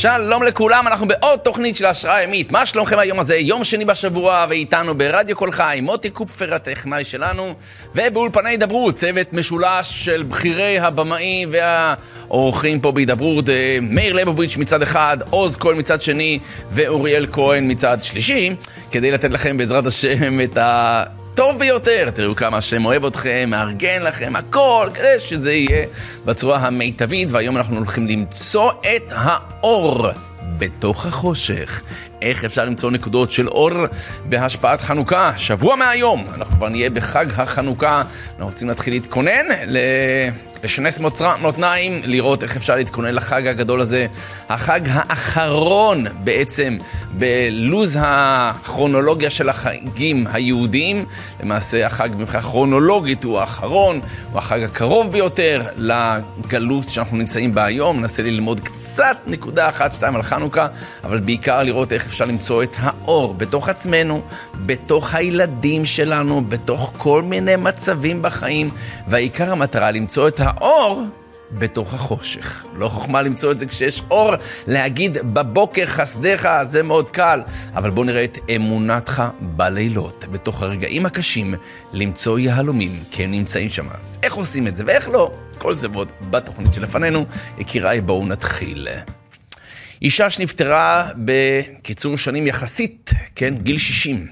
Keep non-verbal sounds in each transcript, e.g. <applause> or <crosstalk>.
שלום לכולם, אנחנו בעוד תוכנית של השראה ימית. מה שלומכם היום הזה? יום שני בשבוע, ואיתנו ברדיו קול חי, מוטי קופפר הטכנאי שלנו, ובאולפני הידברות, צוות משולש של בכירי הבמאים והאורחים פה בהידברות, אה, מאיר ליבוביץ' מצד אחד, עוז כהן מצד שני, ואוריאל כהן מצד שלישי, כדי לתת לכם בעזרת השם את ה... טוב ביותר. תראו כמה השם אוהב אתכם, מארגן לכם הכל, כדי שזה יהיה בצורה המיטבית, והיום אנחנו הולכים למצוא את האור בתוך החושך. איך אפשר למצוא נקודות של אור בהשפעת חנוכה? שבוע מהיום, אנחנו כבר נהיה בחג החנוכה, אנחנו רוצים להתחיל להתכונן ל... לשנס מותניים, לראות איך אפשר להתכונן לחג הגדול הזה. החג האחרון בעצם בלוז הכרונולוגיה של החגים היהודיים. למעשה החג מבחינה כרונולוגית הוא האחרון, הוא החג הקרוב ביותר לגלות שאנחנו נמצאים בה היום. ננסה ללמוד קצת נקודה אחת, שתיים על חנוכה, אבל בעיקר לראות איך אפשר למצוא את האור בתוך עצמנו, בתוך הילדים שלנו, בתוך כל מיני מצבים בחיים, והעיקר המטרה למצוא את האור בתוך החושך. לא חוכמה למצוא את זה כשיש אור, להגיד בבוקר חסדיך, זה מאוד קל, אבל בוא נראה את אמונתך בלילות, בתוך הרגעים הקשים, למצוא יהלומים, כי הם נמצאים שם. אז איך עושים את זה ואיך לא? כל זה ועוד בתוכנית שלפנינו. יקיריי, בואו נתחיל. אישה שנפטרה בקיצור שנים יחסית, כן, גיל 60.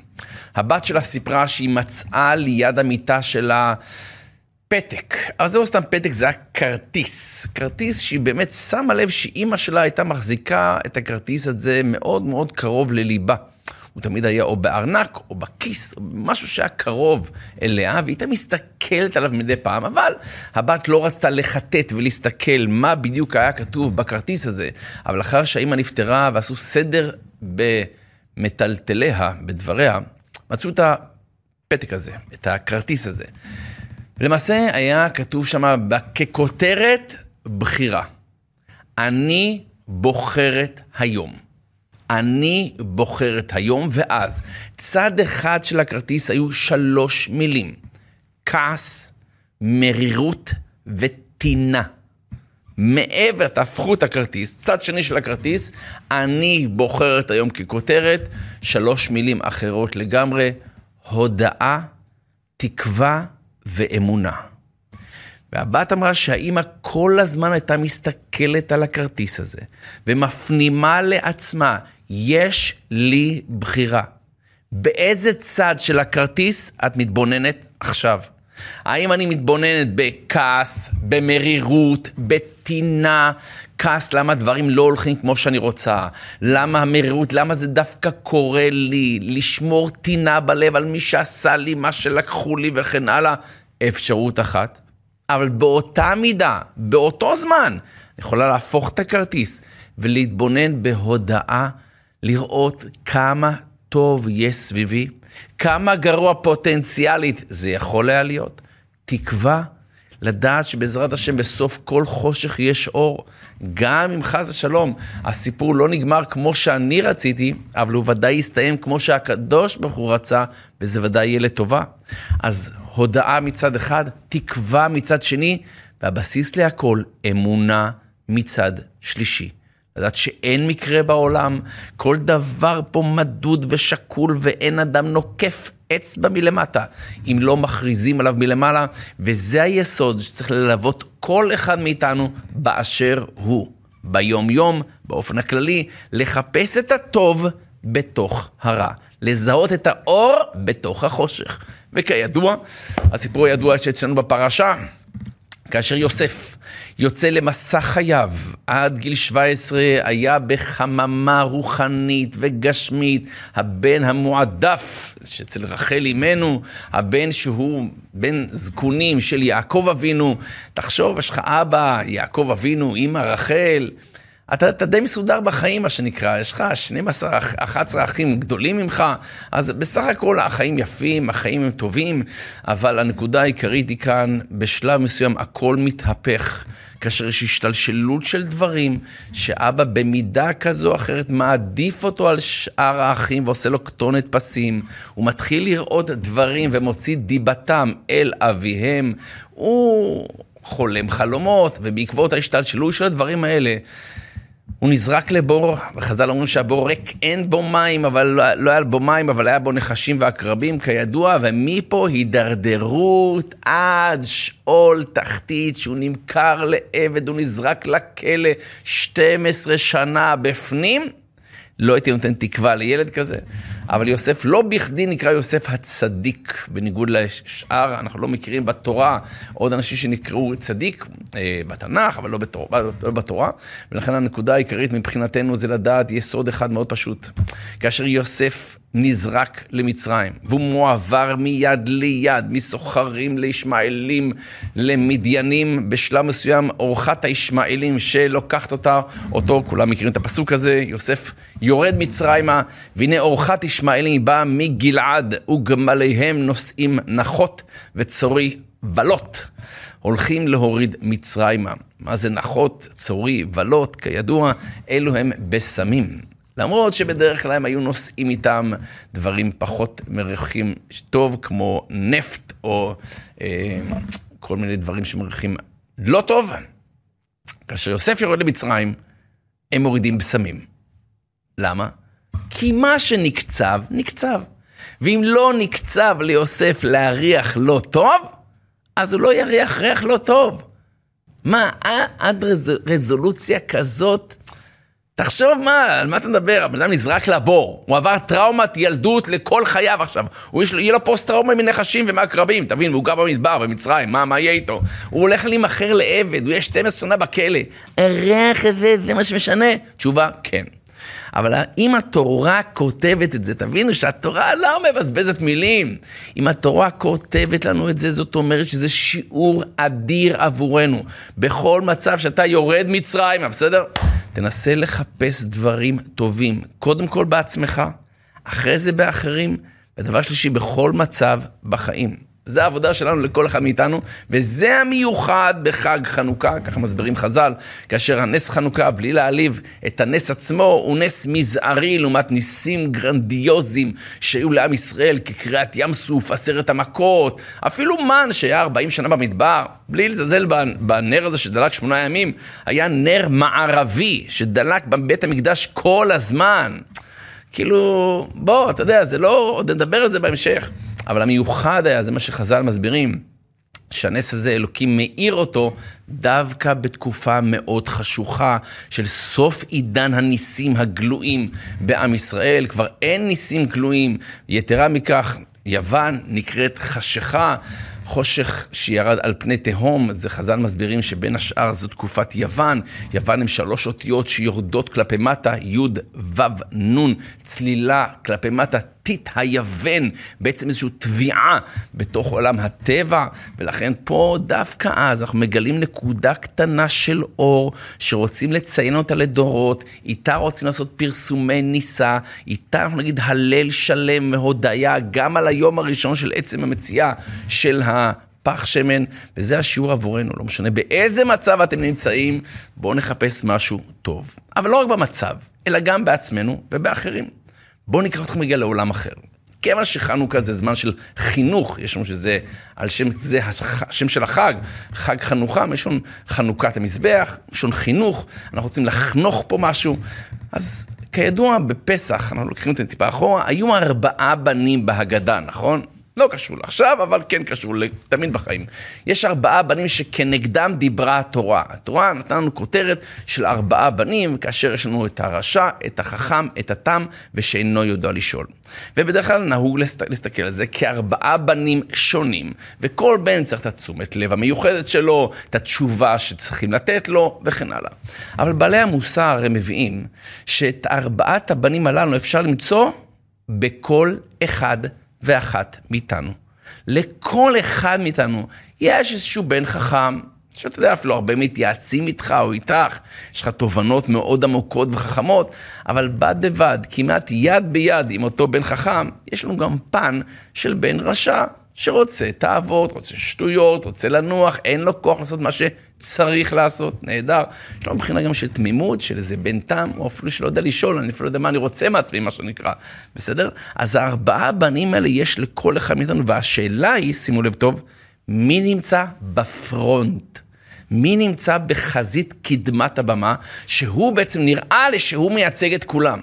הבת שלה סיפרה שהיא מצאה ליד המיטה שלה פתק. אבל זה לא סתם פתק, זה היה כרטיס. כרטיס שהיא באמת שמה לב שאימא שלה הייתה מחזיקה את הכרטיס הזה מאוד מאוד קרוב לליבה. הוא תמיד היה או בארנק, או בכיס, או משהו שהיה קרוב אליה, והיא הייתה מסתכלת עליו מדי פעם, אבל הבת לא רצתה לחטט ולהסתכל מה בדיוק היה כתוב בכרטיס הזה. אבל אחר שהאימא נפטרה ועשו סדר במטלטליה, בדבריה, מצאו את הפתק הזה, את הכרטיס הזה. למעשה היה כתוב שם ככותרת בחירה. אני בוחרת היום. אני בוחרת היום, ואז צד אחד של הכרטיס היו שלוש מילים. כעס, מרירות וטינה. מעבר, תהפכו את הכרטיס, צד שני של הכרטיס, אני בוחרת היום ככותרת, שלוש מילים אחרות לגמרי, הודאה, תקווה ואמונה. והבת אמרה שהאימא כל הזמן הייתה מסתכלת על הכרטיס הזה, ומפנימה לעצמה, יש לי בחירה. באיזה צד של הכרטיס את מתבוננת עכשיו? האם אני מתבוננת בכעס, במרירות, בטינה, כעס למה דברים לא הולכים כמו שאני רוצה, למה המרירות, למה זה דווקא קורה לי, לשמור טינה בלב על מי שעשה לי, מה שלקחו לי וכן הלאה, אפשרות אחת. אבל באותה מידה, באותו זמן, יכולה להפוך את הכרטיס ולהתבונן בהודעה, לראות כמה טוב יש סביבי, כמה גרוע פוטנציאלית זה יכול היה להיות. תקווה, לדעת שבעזרת השם בסוף כל חושך יש אור. גם אם חס ושלום הסיפור לא נגמר כמו שאני רציתי, אבל הוא ודאי יסתיים כמו שהקדוש ברוך הוא רצה, וזה ודאי יהיה לטובה. אז הודאה מצד אחד, תקווה מצד שני, והבסיס להכל, אמונה מצד שלישי. לדעת שאין מקרה בעולם, כל דבר פה מדוד ושקול ואין אדם נוקף אצבע מלמטה, אם לא מכריזים עליו מלמעלה, וזה היסוד שצריך ללוות כל אחד מאיתנו באשר הוא. ביום-יום, באופן הכללי, לחפש את הטוב בתוך הרע. לזהות את האור בתוך החושך. וכידוע, הסיפור הידוע שאצלנו בפרשה, כאשר יוסף יוצא למסע חייו עד גיל 17, היה בחממה רוחנית וגשמית, הבן המועדף שאצל רחל אימנו, הבן שהוא בן זקונים של יעקב אבינו. תחשוב, יש לך אבא, יעקב אבינו, אימא רחל. אתה, אתה די מסודר בחיים, מה שנקרא, יש לך 12, 11 אחים גדולים ממך, אז בסך הכל החיים יפים, החיים הם טובים, אבל הנקודה העיקרית היא כאן, בשלב מסוים הכל מתהפך. כאשר יש השתלשלות של דברים, שאבא במידה כזו או אחרת מעדיף אותו על שאר האחים ועושה לו כתונת פסים, הוא מתחיל לראות דברים ומוציא דיבתם אל אביהם, הוא חולם חלומות, ובעקבות ההשתלשלות של הדברים האלה, הוא נזרק לבור, וחז"ל אומרים שהבור ריק, אין בו מים, אבל לא, לא היה בו מים, אבל היה בו נחשים ועקרבים, כידוע, ומפה הידרדרות עד שאול תחתית, שהוא נמכר לעבד, הוא נזרק לכלא 12 שנה בפנים. לא הייתי נותן תקווה לילד כזה, אבל יוסף לא בכדי נקרא יוסף הצדיק, בניגוד לשאר, אנחנו לא מכירים בתורה עוד אנשים שנקראו צדיק אה, בתנ"ך, אבל לא בתורה, לא בתורה, ולכן הנקודה העיקרית מבחינתנו זה לדעת יסוד אחד מאוד פשוט. כאשר יוסף נזרק למצרים, והוא מועבר מיד ליד, מסוחרים לישמעאלים, למדיינים, בשלב מסוים אורחת הישמעאלים שלוקחת אותה, אותו, כולם מכירים את הפסוק הזה, יוסף יורד מצרימה, והנה אורחת ישמעאלים באה מגלעד, וגמליהם נושאים נחות וצורי בלות. הולכים להוריד מצרימה. מה זה נחות, צורי, בלות? כידוע, אלו הם בשמים. למרות שבדרך כלל הם היו נושאים איתם דברים פחות מריחים טוב, כמו נפט או אה, כל מיני דברים שמריחים לא טוב. כאשר יוסף יורד למצרים, הם מורידים בשמים. למה? כי מה שנקצב, נקצב. ואם לא נקצב ליוסף להריח לא טוב, אז הוא לא יריח ריח לא טוב. מה, עד רזולוציה כזאת תחשוב מה, על מה אתה מדבר? הבן אדם נזרק לבור, הוא עבר טראומת ילדות לכל חייו עכשיו. הוא יש לו, יהיה לו פוסט-טראומה מנחשים ומעקרבים, תבין, והוא גר במדבר, במצרים, מה, מה יהיה איתו? הוא הולך להימכר לעבד, הוא יהיה 12 שנה בכלא. הריח הזה, זה מה שמשנה? תשובה, כן. אבל אם התורה כותבת את זה, תבינו שהתורה לא מבזבזת מילים. אם התורה כותבת לנו את זה, זאת אומרת שזה שיעור אדיר עבורנו. בכל מצב שאתה יורד מצרים, בסדר? תנסה לחפש דברים טובים, קודם כל בעצמך, אחרי זה באחרים, ודבר שלישי, בכל מצב בחיים. זה העבודה שלנו לכל אחד מאיתנו, וזה המיוחד בחג חנוכה, ככה מסבירים חז"ל, כאשר הנס חנוכה, בלי להעליב את הנס עצמו, הוא נס מזערי לעומת ניסים גרנדיוזיים שהיו לעם ישראל, כקריעת ים סוף, עשרת המכות, אפילו מן שהיה 40 שנה במדבר, בלי לזלזל בנר הזה שדלק שמונה ימים, היה נר מערבי שדלק בבית המקדש כל הזמן. כאילו, בוא, אתה יודע, זה לא, עוד נדבר על זה בהמשך. אבל המיוחד היה, זה מה שחז"ל מסבירים, שהנס הזה, אלוקים מאיר אותו דווקא בתקופה מאוד חשוכה של סוף עידן הניסים הגלויים בעם ישראל. כבר אין ניסים גלויים. יתרה מכך, יוון נקראת חשיכה. חושך שירד על פני תהום, זה חז"ל מסבירים שבין השאר זו תקופת יוון. יוון הם שלוש אותיות שיורדות כלפי מטה, י' ו' נ', צלילה כלפי מטה, טיט היוון, בעצם איזושהי תביעה בתוך עולם הטבע, ולכן פה דווקא אז אנחנו מגלים נקודה קטנה של אור, שרוצים לציין אותה לדורות, איתה רוצים לעשות פרסומי ניסה, איתה אנחנו נגיד הלל שלם מהודיה, גם על היום הראשון של עצם המציאה של ה... פח שמן, וזה השיעור עבורנו, לא משנה באיזה מצב אתם נמצאים, בואו נחפש משהו טוב. אבל לא רק במצב, אלא גם בעצמנו ובאחרים. בואו ניקח אתכם רגע לעולם אחר. כיוון שחנוכה זה זמן של חינוך, יש לנו שזה, על שם, זה השם של החג, חג חנוכה, מלשון חנוכת המזבח, מלשון חינוך, אנחנו רוצים לחנוך פה משהו. אז כידוע, בפסח, אנחנו לוקחים את זה טיפה אחורה, היו ארבעה בנים בהגדה, נכון? לא קשור לעכשיו, אבל כן קשור תמיד בחיים. יש ארבעה בנים שכנגדם דיברה התורה. התורה נתנה לנו כותרת של ארבעה בנים, כאשר יש לנו את הרשע, את החכם, את התם, ושאינו יודע לשאול. ובדרך כלל נהוג להסתכל על זה כארבעה בנים שונים, וכל בן צריך את התשומת לב המיוחדת שלו, את התשובה שצריכים לתת לו, וכן הלאה. אבל בעלי המוסר הם מביאים שאת ארבעת הבנים הללו אפשר למצוא בכל אחד ואחת מאיתנו. לכל אחד מאיתנו יש איזשהו בן חכם, שאתה יודע, אפילו הרבה מתייעצים איתך או איתך, יש לך תובנות מאוד עמוקות וחכמות, אבל בד בבד, כמעט יד ביד עם אותו בן חכם, יש לנו גם פן של בן רשע. שרוצה תאוות, רוצה שטויות, רוצה לנוח, אין לו כוח לעשות מה שצריך לעשות, נהדר. יש לו מבחינה גם של תמימות, של איזה בן תם, או אפילו שלא יודע לשאול, אני אפילו לא יודע מה אני רוצה מעצמי, מה שנקרא, בסדר? אז הארבעה בנים האלה יש לכל אחד מאיתנו, והשאלה היא, שימו לב טוב, מי נמצא בפרונט? מי נמצא בחזית קדמת הבמה, שהוא בעצם נראה לי שהוא מייצג את כולם.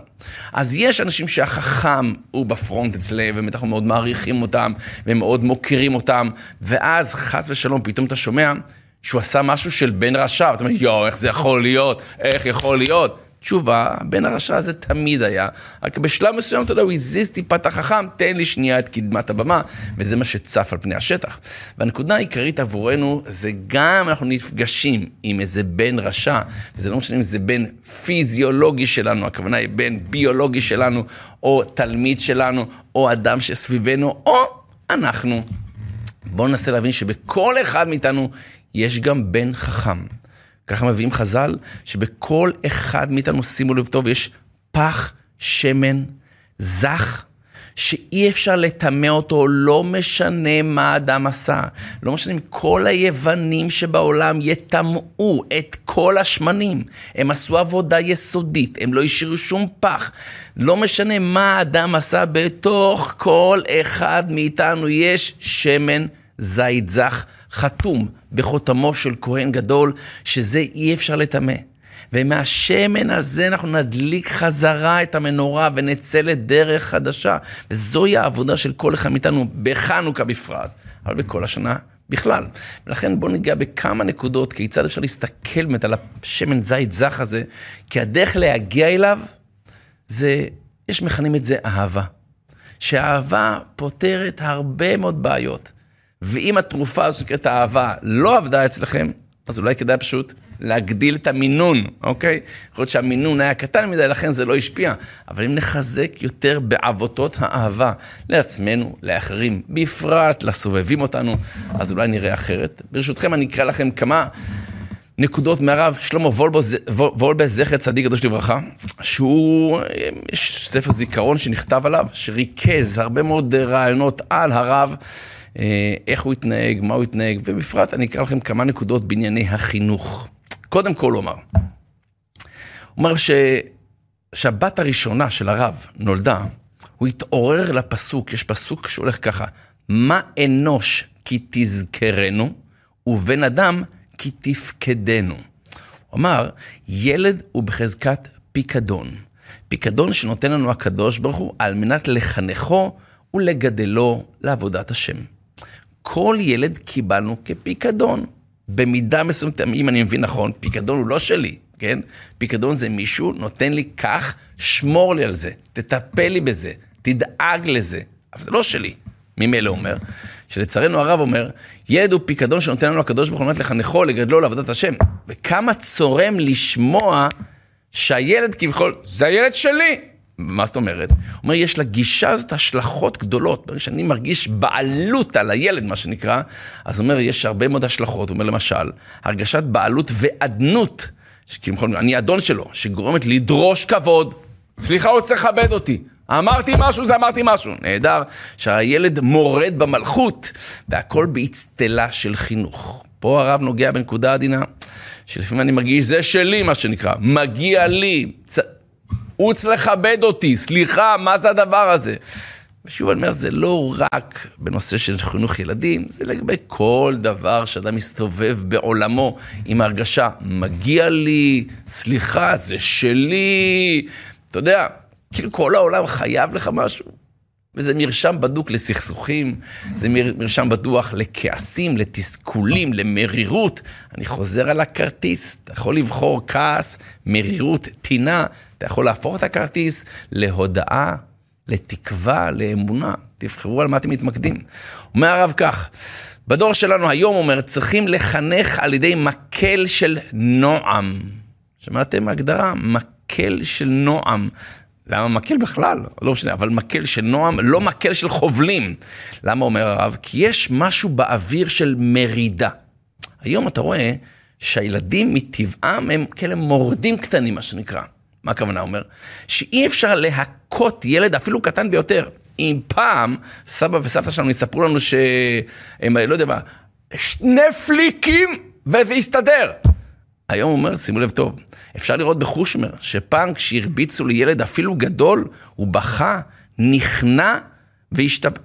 אז יש אנשים שהחכם הוא בפרונט אצלם, ואנחנו מאוד מעריכים אותם, ומאוד מוקירים אותם, ואז חס ושלום, פתאום אתה שומע שהוא עשה משהו של בן רשע, ואתה אומר, יואו, איך זה יכול להיות? איך יכול להיות? תשובה, בן הרשע הזה תמיד היה, רק בשלב מסוים, אתה יודע, הוא הזיז טיפה את החכם, תן לי שנייה את קדמת הבמה, וזה מה שצף על פני השטח. והנקודה העיקרית עבורנו, זה גם אנחנו נפגשים עם איזה בן רשע, וזה לא משנה אם זה בן פיזיולוגי שלנו, הכוונה היא בן ביולוגי שלנו, או תלמיד שלנו, או אדם שסביבנו, או אנחנו. בואו ננסה להבין שבכל אחד מאיתנו יש גם בן חכם. ככה מביאים חז"ל, שבכל אחד מאיתנו, שימו לב טוב, יש פח שמן זך, שאי אפשר לטמא אותו, לא משנה מה האדם עשה. לא משנה אם כל היוונים שבעולם יטמאו את כל השמנים. הם עשו עבודה יסודית, הם לא השאירו שום פח. לא משנה מה האדם עשה, בתוך כל אחד מאיתנו יש שמן זית זך חתום בחותמו של כהן גדול, שזה אי אפשר לטמא. ומהשמן הזה אנחנו נדליק חזרה את המנורה ונצא לדרך חדשה. וזוהי העבודה של כל אחד מאיתנו, בחנוכה בפרט, אבל בכל השנה בכלל. ולכן בואו ניגע בכמה נקודות, כיצד אפשר להסתכל באמת על השמן זית זך הזה, כי הדרך להגיע אליו, זה, יש מכנים את זה אהבה. שאהבה פותרת הרבה מאוד בעיות. ואם התרופה הזו שנקראת אהבה לא עבדה אצלכם, אז אולי כדאי פשוט להגדיל את המינון, אוקיי? יכול להיות שהמינון היה קטן מדי, לכן זה לא השפיע. אבל אם נחזק יותר בעבותות האהבה לעצמנו, לאחרים, בפרט לסובבים אותנו, אז אולי נראה אחרת. ברשותכם, אני אקרא לכם כמה נקודות מהרב שלמה וולבס, זכר צדיק קדוש לברכה, שהוא, יש ספר זיכרון שנכתב עליו, שריכז הרבה מאוד רעיונות על הרב. אה, איך הוא התנהג, מה הוא התנהג, ובפרט אני אקרא לכם כמה נקודות בענייני החינוך. קודם כל הוא אמר, הוא אמר. שהבת הראשונה של הרב נולדה, הוא התעורר לפסוק, יש פסוק שהולך ככה, מה אנוש כי תזכרנו, ובן אדם כי תפקדנו. הוא אמר, ילד הוא בחזקת פיקדון. פיקדון שנותן לנו הקדוש ברוך הוא על מנת לחנכו ולגדלו לעבודת השם. כל ילד קיבלנו כפיקדון. במידה מסוימת, אם אני מבין נכון, פיקדון הוא לא שלי, כן? פיקדון זה מישהו נותן לי כך, שמור לי על זה, תטפל לי בזה, תדאג לזה. אבל זה לא שלי. ממילא אומר, שלצערנו הרב אומר, ילד הוא פיקדון שנותן לנו הקדוש ברוך הוא לחנכו, לגדלו, לעבודת השם. וכמה צורם לשמוע שהילד כביכול, זה הילד שלי. מה זאת אומרת? הוא אומר, יש לגישה הזאת השלכות גדולות. ברגע שאני מרגיש בעלות על הילד, מה שנקרא, אז הוא אומר, יש הרבה מאוד השלכות. הוא אומר, למשל, הרגשת בעלות ואדנות, שכביכול, אני אדון שלו, שגורמת לדרוש כבוד. סליחה, הוא צריך לכבד אותי. אמרתי משהו, זה אמרתי משהו. נהדר שהילד מורד במלכות, והכל באצטלה של חינוך. פה הרב נוגע בנקודה עדינה, שלפעמים אני מרגיש, זה שלי, מה שנקרא, מגיע לי. צ... הוא צריך לכבד אותי, סליחה, מה זה הדבר הזה? ושוב אני אומר, זה לא רק בנושא של חינוך ילדים, זה לגבי כל דבר שאדם מסתובב בעולמו עם הרגשה, מגיע לי, סליחה, זה שלי. אתה יודע, כאילו כל העולם חייב לך משהו. וזה מרשם בדוק לסכסוכים, זה מרשם בדוח לכעסים, לתסכולים, למרירות. אני חוזר על הכרטיס, אתה יכול לבחור כעס, מרירות, טינה, אתה יכול להפוך את הכרטיס להודאה, לתקווה, לאמונה. תבחרו על מה אתם מתמקדים. אומר הרב כך, בדור שלנו היום, אומר, צריכים לחנך על ידי מקל של נועם. שמעתם הגדרה? מקל של נועם. למה מקל בכלל? לא משנה, אבל מקל של נועם, לא מקל של חובלים. למה אומר הרב? כי יש משהו באוויר של מרידה. היום אתה רואה שהילדים מטבעם הם כאלה מורדים קטנים, מה שנקרא. מה הכוונה אומר? שאי אפשר להכות ילד, אפילו קטן ביותר. אם פעם סבא וסבתא שלנו יספרו לנו שהם, לא יודע מה, שני פליקים וזה יסתדר. היום הוא אומר, שימו לב טוב, אפשר לראות בחושמר, שפעם כשהרביצו לילד אפילו גדול, הוא בכה, נכנע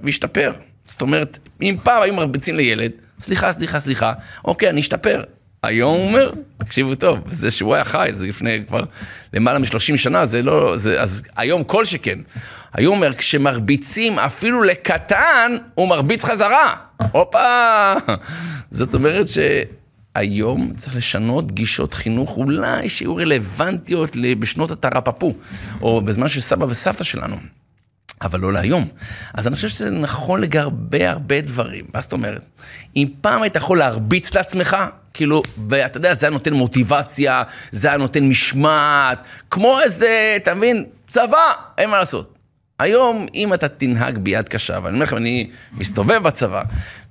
והשתפר. זאת אומרת, אם פעם היו מרביצים לילד, סליחה, סליחה, סליחה, אוקיי, אני אשתפר. היום הוא אומר, תקשיבו טוב, זה שהוא היה חי, זה לפני כבר למעלה מ-30 שנה, זה לא, זה, אז היום כל שכן. היום אומר, כשמרביצים אפילו לקטן, הוא מרביץ חזרה. הופה! זאת אומרת שהיום צריך לשנות גישות חינוך, אולי שיהיו רלוונטיות בשנות התרפפו, או בזמן של סבא וסבתא שלנו. אבל לא להיום. אז אני חושב שזה נכון לגבי הרבה דברים. מה זאת אומרת? אם פעם היית יכול להרביץ לעצמך, כאילו, ואתה יודע, זה היה נותן מוטיבציה, זה היה נותן משמעת, כמו איזה, אתה מבין, צבא, אין מה לעשות. היום, אם אתה תנהג ביד קשה, ואני אומר לכם, אני מסתובב בצבא,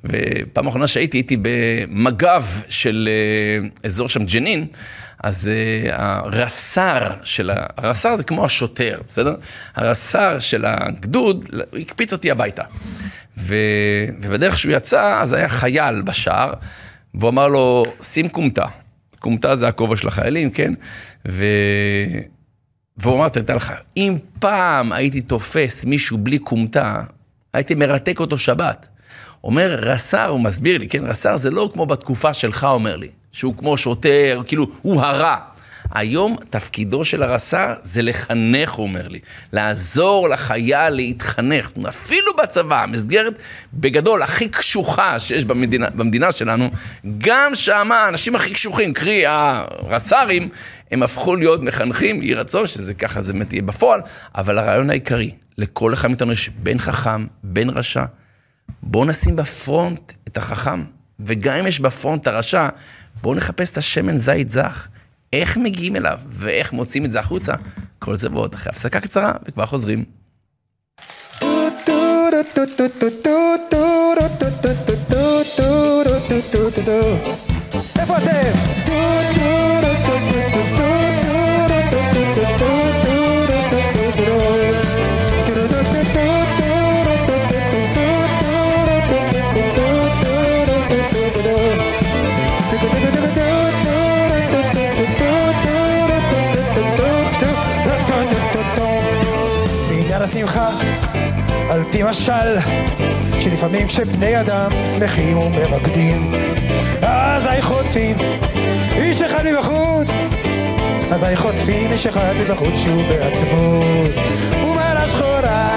ופעם אחרונה שהייתי, הייתי במג"ב של אה, אזור שם ג'נין, אז uh, הרס"ר של ה... הרס"ר זה כמו השוטר, בסדר? הרס"ר של הגדוד הקפיץ אותי הביתה. ו... ובדרך שהוא יצא, אז היה חייל בשער, והוא אמר לו, שים כומתה. כומתה זה הכובע של החיילים, כן? ו... והוא אמר, תדע לך, אם פעם הייתי תופס מישהו בלי כומתה, הייתי מרתק אותו שבת. אומר רס"ר, הוא מסביר לי, כן, רס"ר זה לא כמו בתקופה שלך, אומר לי. שהוא כמו שוטר, כאילו, הוא הרע. היום תפקידו של הרס"ר זה לחנך, הוא אומר לי. לעזור לחייל להתחנך. זאת אומרת, אפילו בצבא, המסגרת בגדול הכי קשוחה שיש במדינה, במדינה שלנו, גם שם האנשים הכי קשוחים, קרי הרס"רים, הם הפכו להיות מחנכים, יהי רצון שזה ככה זה באמת יהיה בפועל, אבל הרעיון העיקרי, לכל אחד מאיתנו יש בן חכם, בן רשע. בואו נשים בפרונט את החכם, וגם אם יש בפרונט הרשע, בואו נחפש את השמן זית זך, איך מגיעים אליו ואיך מוצאים את זה החוצה. כל זה ועוד אחרי הפסקה קצרה, וכבר חוזרים. איפה אתם? משל, שלפעמים כשבני אדם שמחים ומרקדים, אזי חוטפים איש אחד מבחוץ, אזי חוטפים איש אחד מבחוץ שהוא בעצבות, ומעלה שחורה.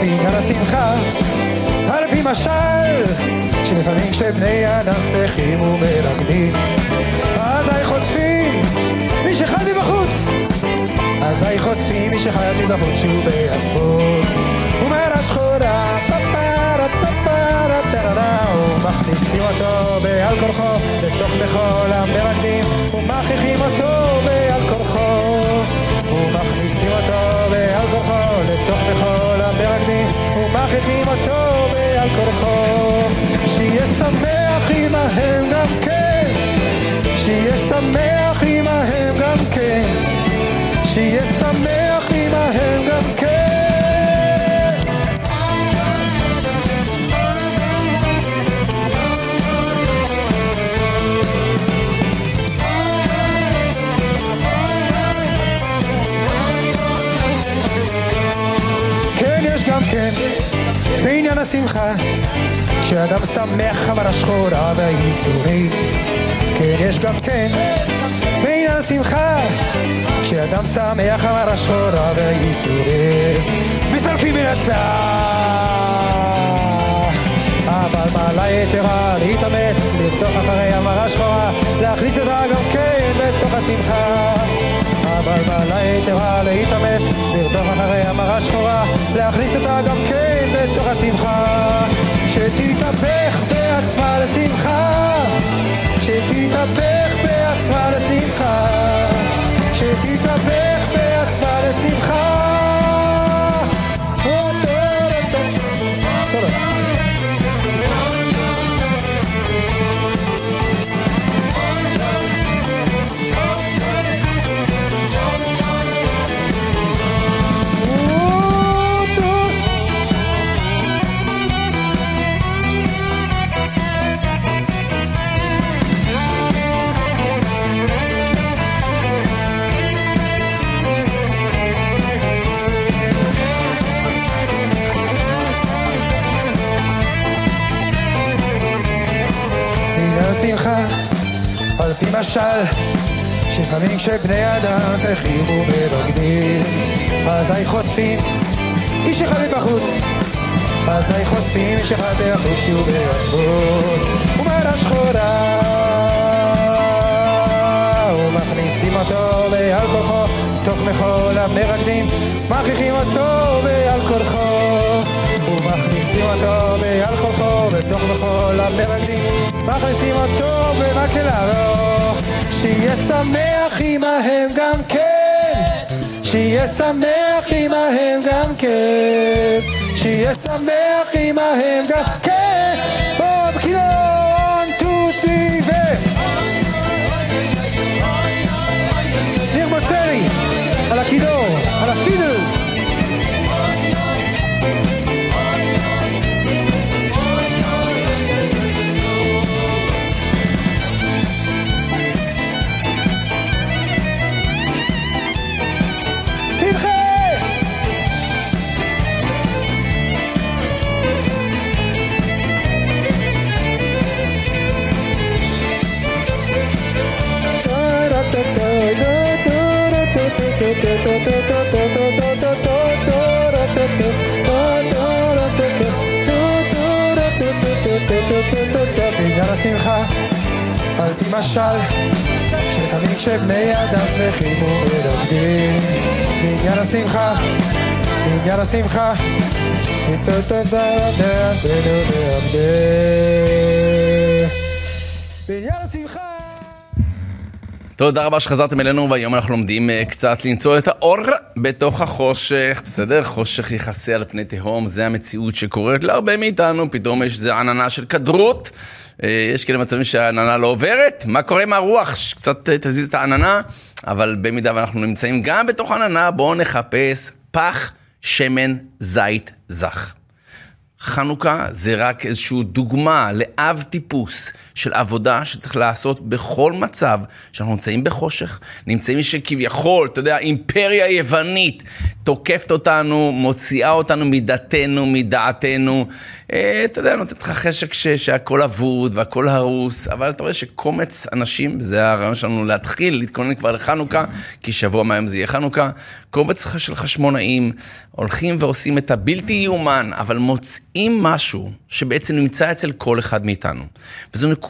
בעניין השמחה, על פי משל, שלפעמים כשבני אדם שמחים ומרקדים, אזי חוטפים איש אחד מבחוץ אזי חוטפים איש אחד מבחוץ שהוא בעצבות. ומעלה שחורה פפרה פפרה טרנה ומכניסים אותו בעל כורחו לתוך בכל המרקדים ומכריחים אותו בעל כורחו. ומכניסים אותו בעל כורחו לתוך בכל המרקדים ומכריחים אותו בעל כורחו. שיהיה שמח עמהם גם כן. שיהיה שמח עמהם גם כן שיהיה שמח עמהם גם כן. כן, יש גם כן, בעניין השמחה, כשאדם שמח אבל השחורה והייסורים. כן, יש גם כן, השמחה כשאדם שמח אמר השחורה והייסורים מסלקים מן הצער אבל מעלה יתרה להתאמץ לרדוף אחרי המרה שחורה להכניס אותה גם כן בתוך השמחה. אבל מעלה יתרה להתאמץ לרדוף אחרי המרה שחורה להכניס אותה גם כן בתוך השמחה שתתהפך בעצמה לשמחה. שתתהפך בעצמה לשמחה. שתתהפך בעצמה לשמחה משל, שלפעמים כשבני אדם צריכים ומבגדים, אזי חוטפים. איש אחד בחוץ, אזי חוטפים איש אחד בחוץ שהוא בעצמו, ומעלה שחורה, ומכניסים אותו בעל כוחו, תוך מחול המרקדים, מכריחים אותו בעל כוחו. ומכניסים אותו בעל כוחו בתוך מחול המרקדים מכניסים אותו במקהלה לו שיהיה שמח עמהם גם כן שיהיה שמח עמהם גם כן שיהיה שמח עמהם גם כן השמחה, אל תמשל, שלפעמים כשבני אדם שמחים ומרקדים, בעניין השמחה, בעניין השמחה, בעניין השמחה. תודה רבה שחזרתם אלינו, והיום אנחנו לומדים uh, קצת למצוא את האור בתוך החושך, בסדר? חושך יכסה על פני תהום, זה המציאות שקורית להרבה מאיתנו, פתאום יש איזה עננה של כדרות, יש כאלה מצבים שהעננה לא עוברת, מה קורה עם הרוח? שקצת uh, תזיז את העננה, אבל במידה ואנחנו נמצאים גם בתוך עננה, בואו נחפש פח שמן זית זך. חנוכה זה רק איזושהי דוגמה לאב טיפוס של עבודה שצריך לעשות בכל מצב שאנחנו נמצאים בחושך, נמצאים שכביכול, אתה יודע, אימפריה יוונית תוקפת אותנו, מוציאה אותנו מדתנו, מדעתנו. אה, אתה יודע, נותנת לך חשק ש, שהכל אבוד והכל הרוס, אבל אתה רואה שקומץ אנשים, זה הרעיון שלנו להתחיל, להתכונן כבר לחנוכה, כי שבוע מהיום זה יהיה חנוכה, קומץ של חשמונאים הולכים ועושים את הבלתי יאומן, אבל מוצאים משהו שבעצם נמצא אצל כל אחד מאיתנו. וזו נקודה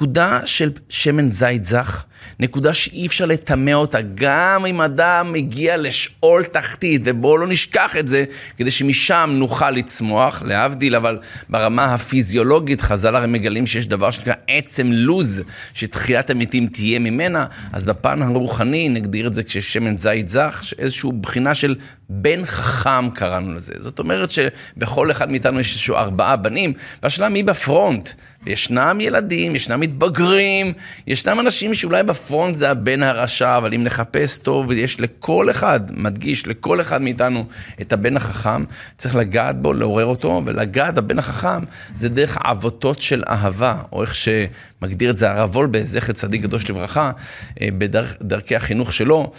של שמן זית זך. נקודה שאי אפשר לטמא אותה, גם אם אדם מגיע לשאול תחתית, ובואו לא נשכח את זה, כדי שמשם נוכל לצמוח, להבדיל, אבל ברמה הפיזיולוגית, חז"ל הרי מגלים שיש דבר שנקרא עצם לוז, שתחיית המתים תהיה ממנה, אז בפן הרוחני נגדיר את זה כששמן זית זך, איזושהי בחינה של בן חכם קראנו לזה. זאת אומרת שבכל אחד מאיתנו יש איזשהו ארבעה בנים, והשאלה מי בפרונט. וישנם ילדים, ישנם מתבגרים, ישנם אנשים שאולי בפרונט זה הבן הרשע, אבל אם נחפש טוב, יש לכל אחד, מדגיש, לכל אחד מאיתנו את הבן החכם, צריך לגעת בו, לעורר אותו, ולגעת בבן החכם זה דרך עבותות של אהבה, או איך שמגדיר את זה הרב וולבה, זכר צדיק קדוש לברכה, אה, בדרכי החינוך שלו.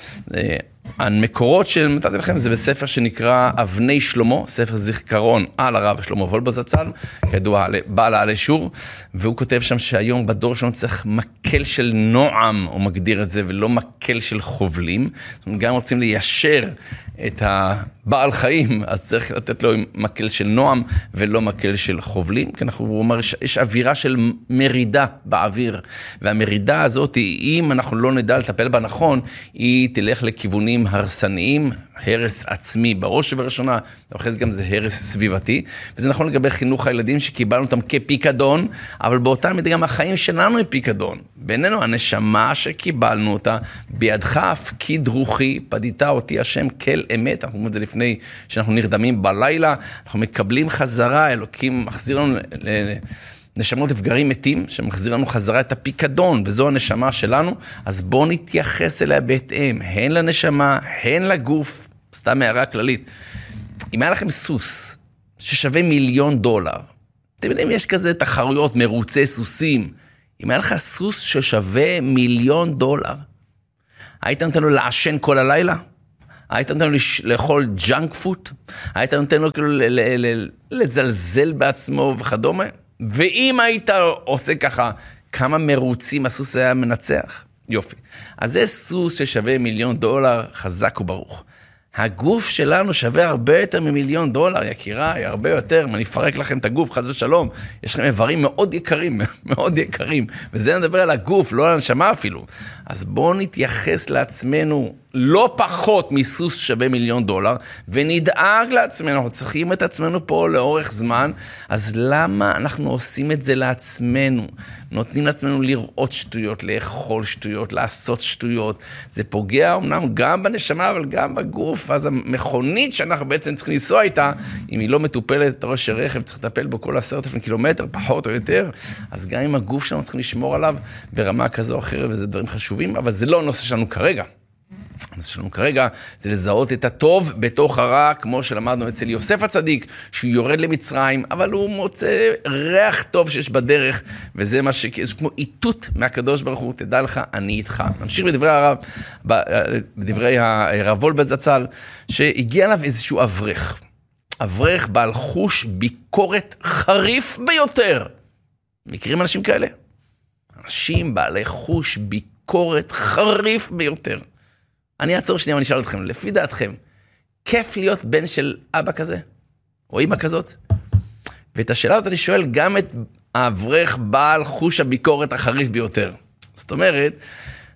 המקורות שנתתי לכם זה בספר שנקרא אבני שלמה, ספר זיכרון על הרב שלמה וולבה זצ"ל, כידוע בעל העלי שור, והוא כותב שם שהיום בדור שלנו צריך מקל של נועם, הוא מגדיר את זה, ולא מקל של חובלים. זאת אומרת, גם רוצים ליישר את הבעל חיים, אז צריך לתת לו מקל של נועם ולא מקל של חובלים, כי אנחנו, הוא אומר, יש אווירה של מרידה באוויר, והמרידה הזאת, אם אנחנו לא נדע לטפל בה נכון, היא תלך לכיוונים הרסניים, הרס עצמי בראש ובראשונה, ואחרי זה גם זה הרס סביבתי, וזה נכון לגבי חינוך הילדים שקיבלנו אותם כפיקדון, אבל באותה מידה גם החיים שלנו הם פיקדון. בינינו, הנשמה שקיבלנו אותה, בידך הפקיד רוחי, פדיתה אותי השם כל אמת, אנחנו אומרים את זה לפני שאנחנו נרדמים בלילה, אנחנו מקבלים חזרה, אלוקים מחזיר לנו... נשמות אתגרים מתים, שמחזיר לנו חזרה את הפיקדון, וזו הנשמה שלנו, אז בואו נתייחס אליה בהתאם, הן לנשמה, הן לגוף, סתם הערה כללית. אם היה לכם סוס ששווה מיליון דולר, אתם יודעים, יש כזה תחרויות, מרוצי סוסים. אם היה לך סוס ששווה מיליון דולר, היית נותן לו לעשן כל הלילה? היית נותן לו לאכול junk food? היית נותן לו כאילו לזלזל בעצמו וכדומה? ואם היית עושה ככה, כמה מרוצים הסוס היה מנצח? יופי. אז זה סוס ששווה מיליון דולר, חזק וברוך. הגוף שלנו שווה הרבה יותר ממיליון דולר, יקיריי, הרבה יותר. אם אני אפרק לכם את הגוף, חס ושלום, יש לכם איברים מאוד יקרים, <laughs> מאוד יקרים. וזה נדבר על הגוף, לא על הנשמה אפילו. אז בואו נתייחס לעצמנו לא פחות מסוס שווה מיליון דולר, ונדאג לעצמנו, אנחנו צריכים את עצמנו פה לאורך זמן, אז למה אנחנו עושים את זה לעצמנו? נותנים לעצמנו לראות שטויות, לאכול שטויות, לעשות שטויות. זה פוגע אמנם גם בנשמה, אבל גם בגוף. אז המכונית שאנחנו בעצם צריכים לנסוע איתה, אם היא לא מטופלת, אתה רואה שרכב צריך לטפל בו כל עשרת אלפים קילומטר, פחות או יותר, אז גם עם הגוף שלנו צריכים לשמור עליו ברמה כזו או אחרת, וזה דברים חשובים, אבל זה לא הנושא שלנו כרגע. הנושא שלנו כרגע זה לזהות את הטוב בתוך הרע, כמו שלמדנו אצל יוסף הצדיק, שהוא יורד למצרים, אבל הוא מוצא ריח טוב שיש בדרך, וזה מה ש... זה כמו איתות מהקדוש ברוך הוא, תדע לך, אני איתך. נמשיך בדברי הרב, בדברי הרב וולבט זצ"ל, שהגיע אליו איזשהו אברך. אברך בעל חוש ביקורת חריף ביותר. מכירים אנשים כאלה? אנשים בעלי חוש ביקורת חריף ביותר. אני אעצור שנייה ואני אשאל אתכם, לפי דעתכם, כיף להיות בן של אבא כזה? או אימא כזאת? ואת השאלה הזאת אני שואל גם את האברך בעל חוש הביקורת החריף ביותר. זאת אומרת,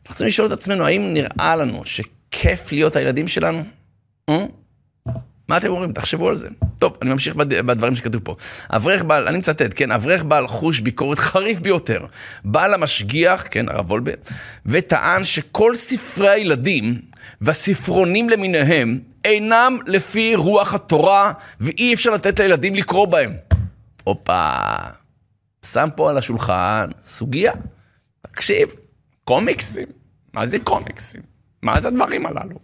אנחנו צריכים לשאול את עצמנו, האם נראה לנו שכיף להיות הילדים שלנו? אה? מה אתם אומרים? תחשבו על זה. טוב, אני ממשיך בדברים שכתוב פה. אברך בעל, אני מצטט, כן, אברך בעל חוש ביקורת חריף ביותר. בעל המשגיח, כן, הרב וולבה, וטען שכל ספרי הילדים והספרונים למיניהם אינם לפי רוח התורה, ואי אפשר לתת לילדים לקרוא בהם. הופה, שם פה על השולחן סוגיה. תקשיב, קומיקסים. מה זה קומיקסים? מה זה הדברים הללו?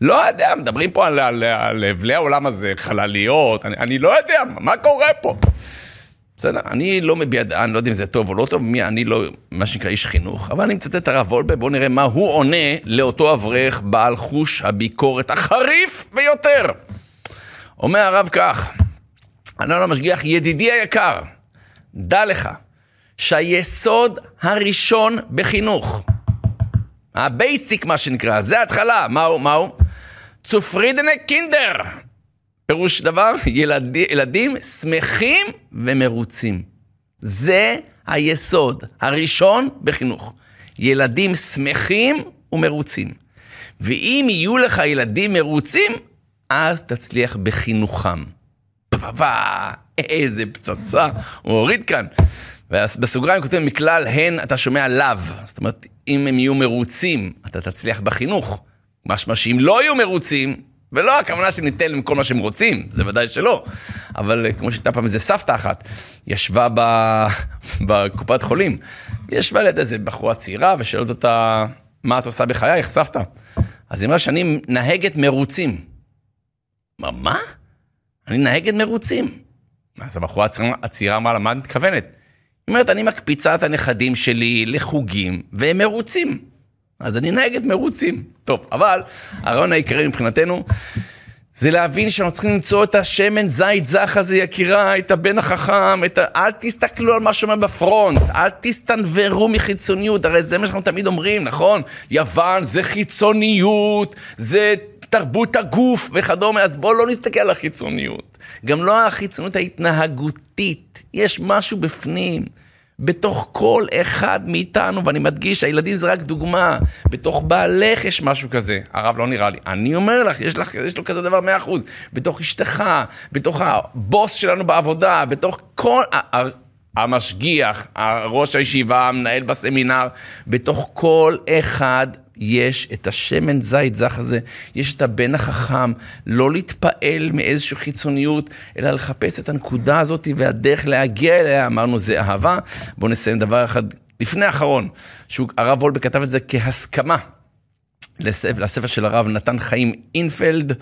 לא יודע, מדברים פה על, על, אבלי העולם הזה, חלליות, אני, אני לא יודע, מה קורה פה? בסדר, אני לא מביע דעה, אני לא יודע אם זה טוב או לא טוב, מי, אני לא, מה שנקרא איש חינוך, אבל אני מצטט את הרב וולבה, בואו נראה מה הוא עונה לאותו אברך בעל חוש הביקורת החריף ביותר. אומר הרב כך, ענה לו המשגיח, ידידי היקר, דע לך שהיסוד הראשון בחינוך, ה basic מה שנקרא, זה ההתחלה, מהו? מהו? צופרידענע קינדער. פירוש דבר, ילד, ילדים שמחים ומרוצים. זה היסוד הראשון בחינוך. ילדים שמחים ומרוצים. ואם יהיו לך ילדים מרוצים, אז תצליח בחינוכם. פאפה, איזה פצצה הוא הוריד כאן. ובסוגריים כותב מכלל הן אתה שומע לאו. זאת אומרת, אם הם יהיו מרוצים, אתה תצליח בחינוך. משמע שאם לא יהיו מרוצים, ולא הכוונה שניתן להם כל מה שהם רוצים, זה ודאי שלא. אבל אה, כמו שהייתה פעם איזה סבתא אחת, ישבה ב... <laughs> בקופת חולים, ישבה ליד איזה בחורה צעירה ושואלת אותה, מה את עושה בחייך, סבתא? אז היא אמרה שאני נהגת מרוצים. מה, מה? אני נהגת מרוצים. אז הבחורה הצעירה אמרה לה, מה את מתכוונת? היא אומרת, אני מקפיצה את הנכדים שלי לחוגים, והם מרוצים. אז אני נהגת מרוצים. טוב, אבל הרעיון העיקרי מבחינתנו, זה להבין שאנחנו צריכים למצוא את השמן זית זך הזה, יקירה, את הבן החכם, את ה... אל תסתכלו על מה שאומר בפרונט, אל תסתנוורו מחיצוניות, הרי זה מה שאנחנו תמיד אומרים, נכון? יוון זה חיצוניות, זה תרבות הגוף וכדומה, אז בואו לא נסתכל על החיצוניות. גם לא החיצוניות ההתנהגותית, יש משהו בפנים. בתוך כל אחד מאיתנו, ואני מדגיש, הילדים זה רק דוגמה, בתוך בעלך יש משהו כזה. הרב לא נראה לי. אני אומר לך, יש, לך, יש לו כזה דבר מאה אחוז. בתוך אשתך, בתוך הבוס שלנו בעבודה, בתוך כל... המשגיח, ראש הישיבה, המנהל בסמינר, בתוך כל אחד יש את השמן זית זך הזה, יש את הבן החכם, לא להתפעל מאיזושהי חיצוניות, אלא לחפש את הנקודה הזאת והדרך להגיע אליה, אמרנו זה אהבה. בואו נסיים דבר אחד לפני האחרון, שהרב וולבה כתב את זה כהסכמה. לספר, לספר של הרב נתן חיים איינפלד,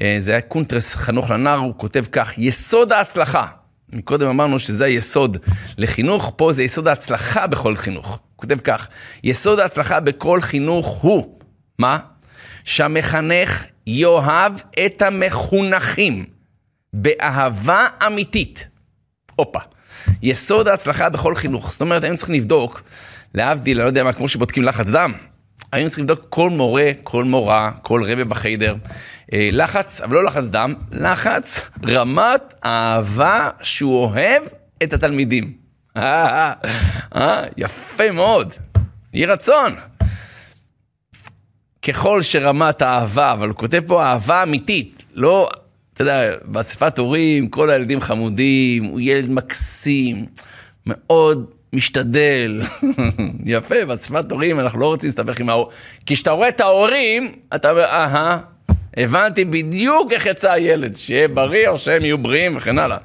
אה, זה היה קונטרס חנוך לנער, הוא כותב כך, יסוד ההצלחה, מקודם אמרנו שזה היסוד לחינוך, פה זה יסוד ההצלחה בכל חינוך. כותב כך, יסוד ההצלחה בכל חינוך הוא, מה? שהמחנך יאהב את המחונכים באהבה אמיתית. הופה. יסוד ההצלחה בכל חינוך. זאת אומרת, היינו צריכים לבדוק, להבדיל, אני לא יודע מה, כמו שבודקים לחץ דם, היינו צריכים לבדוק כל מורה, כל מורה, כל רבה בחיידר. אה, לחץ, אבל לא לחץ דם, לחץ רמת אהבה שהוא אוהב את התלמידים. <laughs> אה, יפה מאוד, יהי רצון. ככל שרמת האהבה, אבל הוא כותב פה אהבה אמיתית, לא, אתה יודע, באספת הורים, כל הילדים חמודים, הוא ילד מקסים, מאוד משתדל. <laughs> יפה, באספת הורים אנחנו לא רוצים להסתבך עם ההורים. כי כשאתה רואה את ההורים, אתה אומר, אהה, הבנתי בדיוק איך יצא הילד, שיהיה בריא או שהם יהיו בריאים וכן הלאה.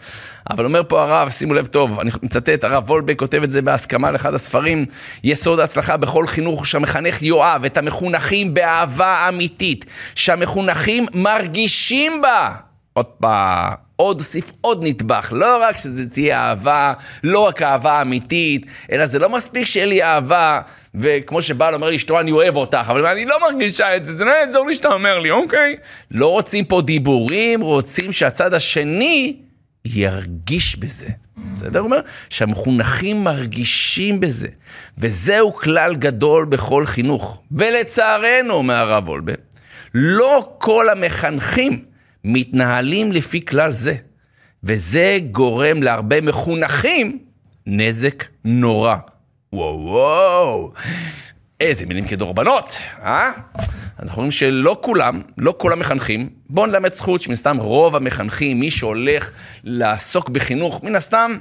אבל אומר פה הרב, שימו לב טוב, אני מצטט, הרב וולבק כותב את זה בהסכמה לאחד הספרים, יסוד ההצלחה בכל חינוך שהמחנך יאהב את המחונכים באהבה אמיתית, שהמחונכים מרגישים בה. עוד פעם, עוד אוסיף עוד נדבך, לא רק שזה תהיה אהבה, לא רק אהבה אמיתית, אלא זה לא מספיק שיהיה לי אהבה, וכמו שבעל אומר לאשתו, אני אוהב אותך, אבל אני לא מרגישה את זה, זה לא יעזור לי שאתה אומר לי, אוקיי? לא רוצים פה דיבורים, רוצים שהצד השני ירגיש בזה. בסדר? הוא אומר שהמחונכים מרגישים בזה, וזהו כלל גדול בכל חינוך. ולצערנו, אומר הרב וולבה, לא כל המחנכים מתנהלים לפי כלל זה, וזה גורם להרבה מחונכים נזק נורא. וואו וואו, איזה מילים כדורבנות, אה? אנחנו רואים שלא כולם, לא כל המחנכים, בואו נלמד זכות שמן הסתם רוב המחנכים, מי שהולך לעסוק בחינוך, מן הסתם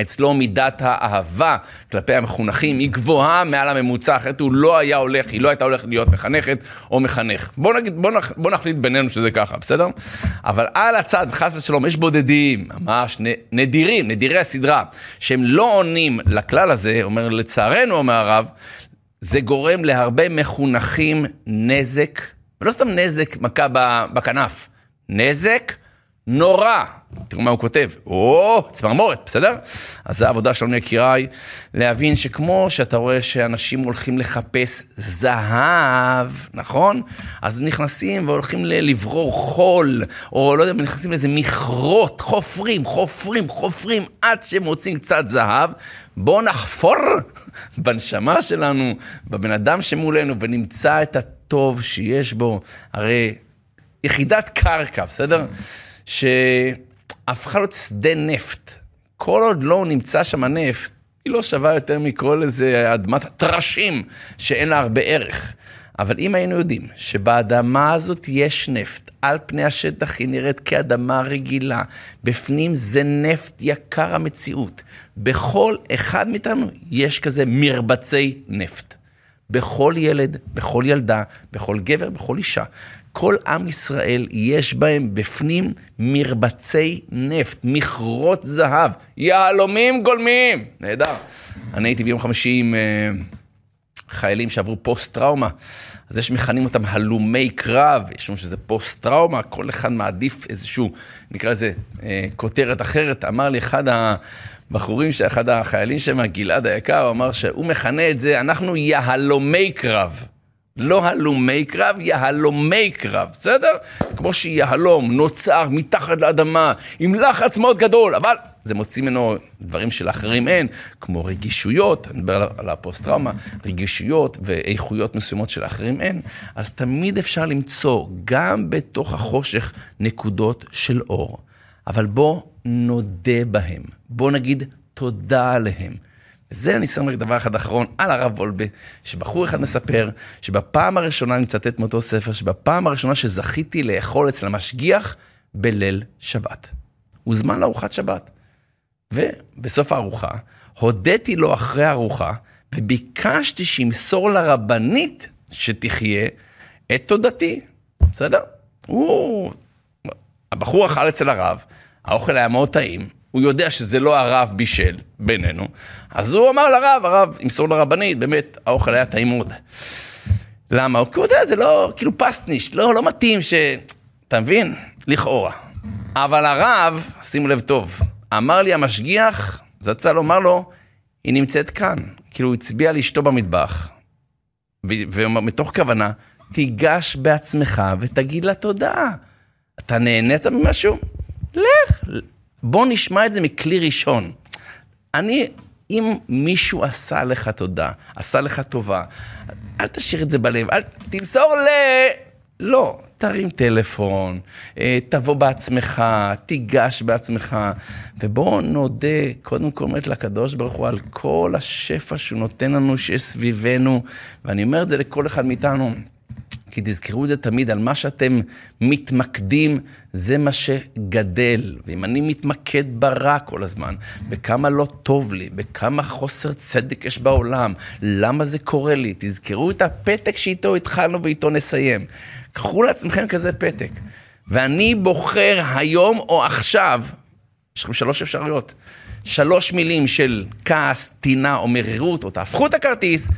אצלו מידת האהבה כלפי המחונכים היא גבוהה מעל הממוצע, אחרת הוא לא היה הולך, היא לא הייתה הולכת להיות מחנכת או מחנך. בואו נגיד, בואו נח, בוא נחליט בינינו שזה ככה, בסדר? אבל על הצד, חס ושלום, יש בודדים, ממש נדירים, נדירי הסדרה, שהם לא עונים לכלל הזה, אומר לצערנו, אומר הרב, זה גורם להרבה מחונכים נזק, ולא סתם נזק, מכה בכנף, נזק נורא. תראו מה הוא כותב, או, צמרמורת, בסדר? אז זו העבודה שלנו, יקיריי, להבין שכמו שאתה רואה שאנשים הולכים לחפש זהב, נכון? אז נכנסים והולכים לברור חול, או לא יודע, נכנסים לאיזה מכרות, חופרים, חופרים, חופרים, עד שמוצאים קצת זהב. בואו נחפור <laughs> בנשמה שלנו, בבן אדם שמולנו, ונמצא את הטוב שיש בו. הרי יחידת קרקע, בסדר? שהפכה להיות שדה נפט. כל עוד לא נמצא שם הנפט, היא לא שווה יותר מכל איזה אדמת טרשים שאין לה הרבה ערך. אבל אם היינו יודעים שבאדמה הזאת יש נפט, על פני השטח היא נראית כאדמה רגילה, בפנים זה נפט יקר המציאות. בכל אחד מאיתנו יש כזה מרבצי נפט. בכל ילד, בכל ילדה, בכל גבר, בכל אישה. כל עם ישראל יש בהם בפנים מרבצי נפט, מכרות זהב, יהלומים גולמיים. נהדר. אני הייתי ביום חמישי עם uh, חיילים שעברו פוסט-טראומה, אז יש מכנים אותם הלומי קרב, יש לנו שזה פוסט-טראומה, כל אחד מעדיף איזשהו, נקרא לזה, uh, כותרת אחרת. אמר לי אחד הבחורים, אחד החיילים שם, גלעד היקר, אמר שהוא מכנה את זה, אנחנו יהלומי קרב. לא הלומי קרב, יהלומי קרב, בסדר? כמו שיהלום נוצר מתחת לאדמה עם לחץ מאוד גדול, אבל זה מוציא ממנו דברים שלאחרים אין, כמו רגישויות, אני מדבר על הפוסט-טראומה, רגישויות ואיכויות מסוימות שלאחרים אין, אז תמיד אפשר למצוא גם בתוך החושך נקודות של אור. אבל בוא נודה בהם, בוא נגיד תודה עליהם. וזה אני שם רק דבר אחד אחרון על הרב וולבה, שבחור אחד מספר שבפעם הראשונה, אני מצטט מאותו ספר, שבפעם הראשונה שזכיתי לאכול אצל המשגיח בליל שבת. הוזמן לארוחת שבת. ובסוף הארוחה, הודיתי לו אחרי הארוחה, וביקשתי שימסור לרבנית שתחיה את תודתי. בסדר? הוא... הבחור אכל אצל הרב, האוכל היה מאוד טעים, הוא יודע שזה לא הרב בישל בינינו, אז הוא אמר לרב, הרב ימסור לרבנית, באמת, האוכל היה טעים מאוד. למה? כי הוא יודע, זה לא, כאילו פסניש, לא, לא מתאים ש... אתה מבין? לכאורה. אבל הרב, שימו לב טוב, אמר לי המשגיח, זצ"ל אומר לו, היא נמצאת כאן. כאילו, הוא הצביע לאשתו במטבח, ומתוך כוונה, תיגש בעצמך ותגיד לה תודה. אתה נהנית ממשהו? לך, בוא נשמע את זה מכלי ראשון. אני, אם מישהו עשה לך תודה, עשה לך טובה, אל תשאיר את זה בלב, אל תמסור ל... לא, תרים טלפון, אה, תבוא בעצמך, תיגש בעצמך, ובואו נודה, קודם כל אומרת לקדוש ברוך הוא על כל השפע שהוא נותן לנו, שיש סביבנו, ואני אומר את זה לכל אחד מאיתנו. כי תזכרו את זה תמיד, על מה שאתם מתמקדים, זה מה שגדל. ואם אני מתמקד ברע כל הזמן, בכמה לא טוב לי, בכמה חוסר צדק יש בעולם, למה זה קורה לי, תזכרו את הפתק שאיתו התחלנו ואיתו נסיים. קחו לעצמכם כזה פתק. ואני בוחר היום או עכשיו, יש לכם שלוש אפשרויות, שלוש מילים של כעס, טינה או מרירות, או תהפכו את הכרטיס,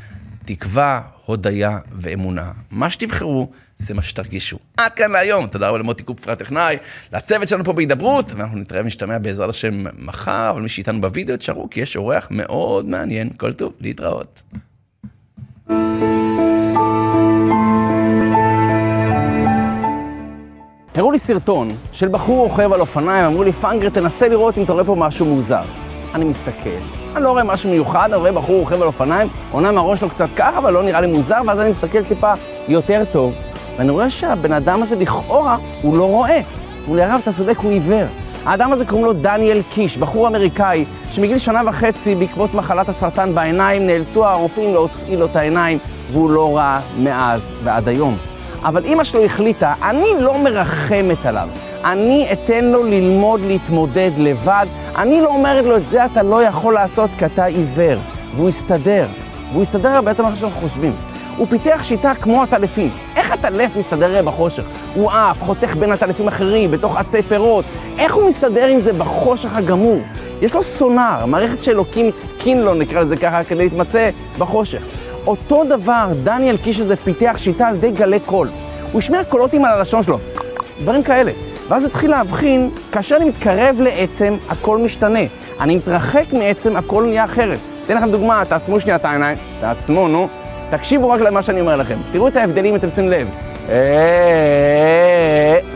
תקווה, הודיה ואמונה. מה שתבחרו, זה מה שתרגישו. עד כאן להיום. תודה רבה למוטי קופפר הטכנאי, לצוות שלנו פה בהידברות, ואנחנו נתראה ונשתמע בעזרת השם מחר, אבל מי שאיתנו בווידאו, תשארו, כי יש אורח מאוד מעניין. כל טוב, להתראות. הראו לי סרטון של בחור רוכב על אופניים, אמרו לי, פאנגר, תנסה לראות אם אתה רואה פה משהו מוזר. אני מסתכל, אני לא רואה משהו מיוחד, אני רואה בחור רוכב על אופניים, אומנם הראש שלו קצת ככה, אבל לא נראה לי מוזר, ואז אני מסתכל טיפה יותר טוב, ואני רואה שהבן אדם הזה לכאורה, הוא לא רואה. הוא לי, הרב, אתה צודק, הוא עיוור. האדם הזה קוראים לו דניאל קיש, בחור אמריקאי, שמגיל שנה וחצי, בעקבות מחלת הסרטן בעיניים, נאלצו הרופאים להוציא לו את העיניים, והוא לא ראה מאז ועד היום. אבל אימא שלו החליטה, אני לא מרחמת עליו. אני אתן לו ללמוד להתמודד לבד. אני לא אומרת לו, את זה אתה לא יכול לעשות כי אתה עיוור. והוא יסתדר. והוא יסתדר הרבה יותר ממה שאנחנו חושבים. הוא פיתח שיטה כמו הטלפים. איך הטלף מסתדר בחושך? הוא עף, חותך בין הטלפים אחרים, בתוך עצי פירות. איך הוא מסתדר עם זה בחושך הגמור? יש לו סונאר, מערכת שאלוקים, קינלון נקרא לזה ככה, כדי להתמצא בחושך. אותו דבר, דניאל קיש הזה פיתח שיטה על ידי גלי קול. הוא השמיע קולות עם הלשון שלו, דברים כאלה. ואז התחיל להבחין, כאשר אני מתקרב לעצם, הכל משתנה. אני מתרחק מעצם, הכל נהיה אחרת. אתן לכם דוגמה, תעצמו שנייה את העיניים, תעצמו, נו. תקשיבו רק למה שאני אומר לכם. תראו את ההבדלים, אתם שמים לב.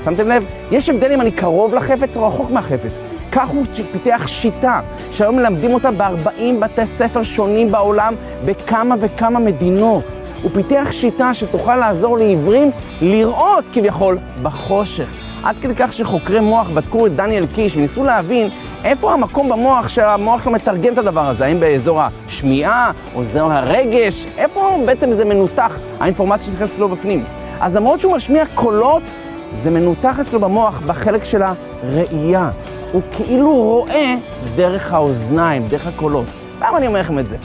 שמתם לב? יש הבדל אם אני קרוב לחפץ או רחוק מהחפץ. כך הוא פיתח שיטה, שהיום מלמדים אותה ב-40 בתי ספר שונים בעולם, בכמה וכמה מדינות. הוא פיתח שיטה שתוכל לעזור לעיוורים לראות כביכול בחושך. עד כדי כך שחוקרי מוח בדקו את דניאל קיש וניסו להבין איפה המקום במוח שהמוח שלו מתרגם את הדבר הזה, האם באזור השמיעה או אזור הרגש, איפה בעצם זה מנותח, האינפורמציה שנכנסת לו בפנים. אז למרות שהוא משמיע קולות, זה מנותח אצלו במוח בחלק של הראייה. הוא כאילו רואה דרך האוזניים, דרך הקולות. למה אני אומר לכם את זה?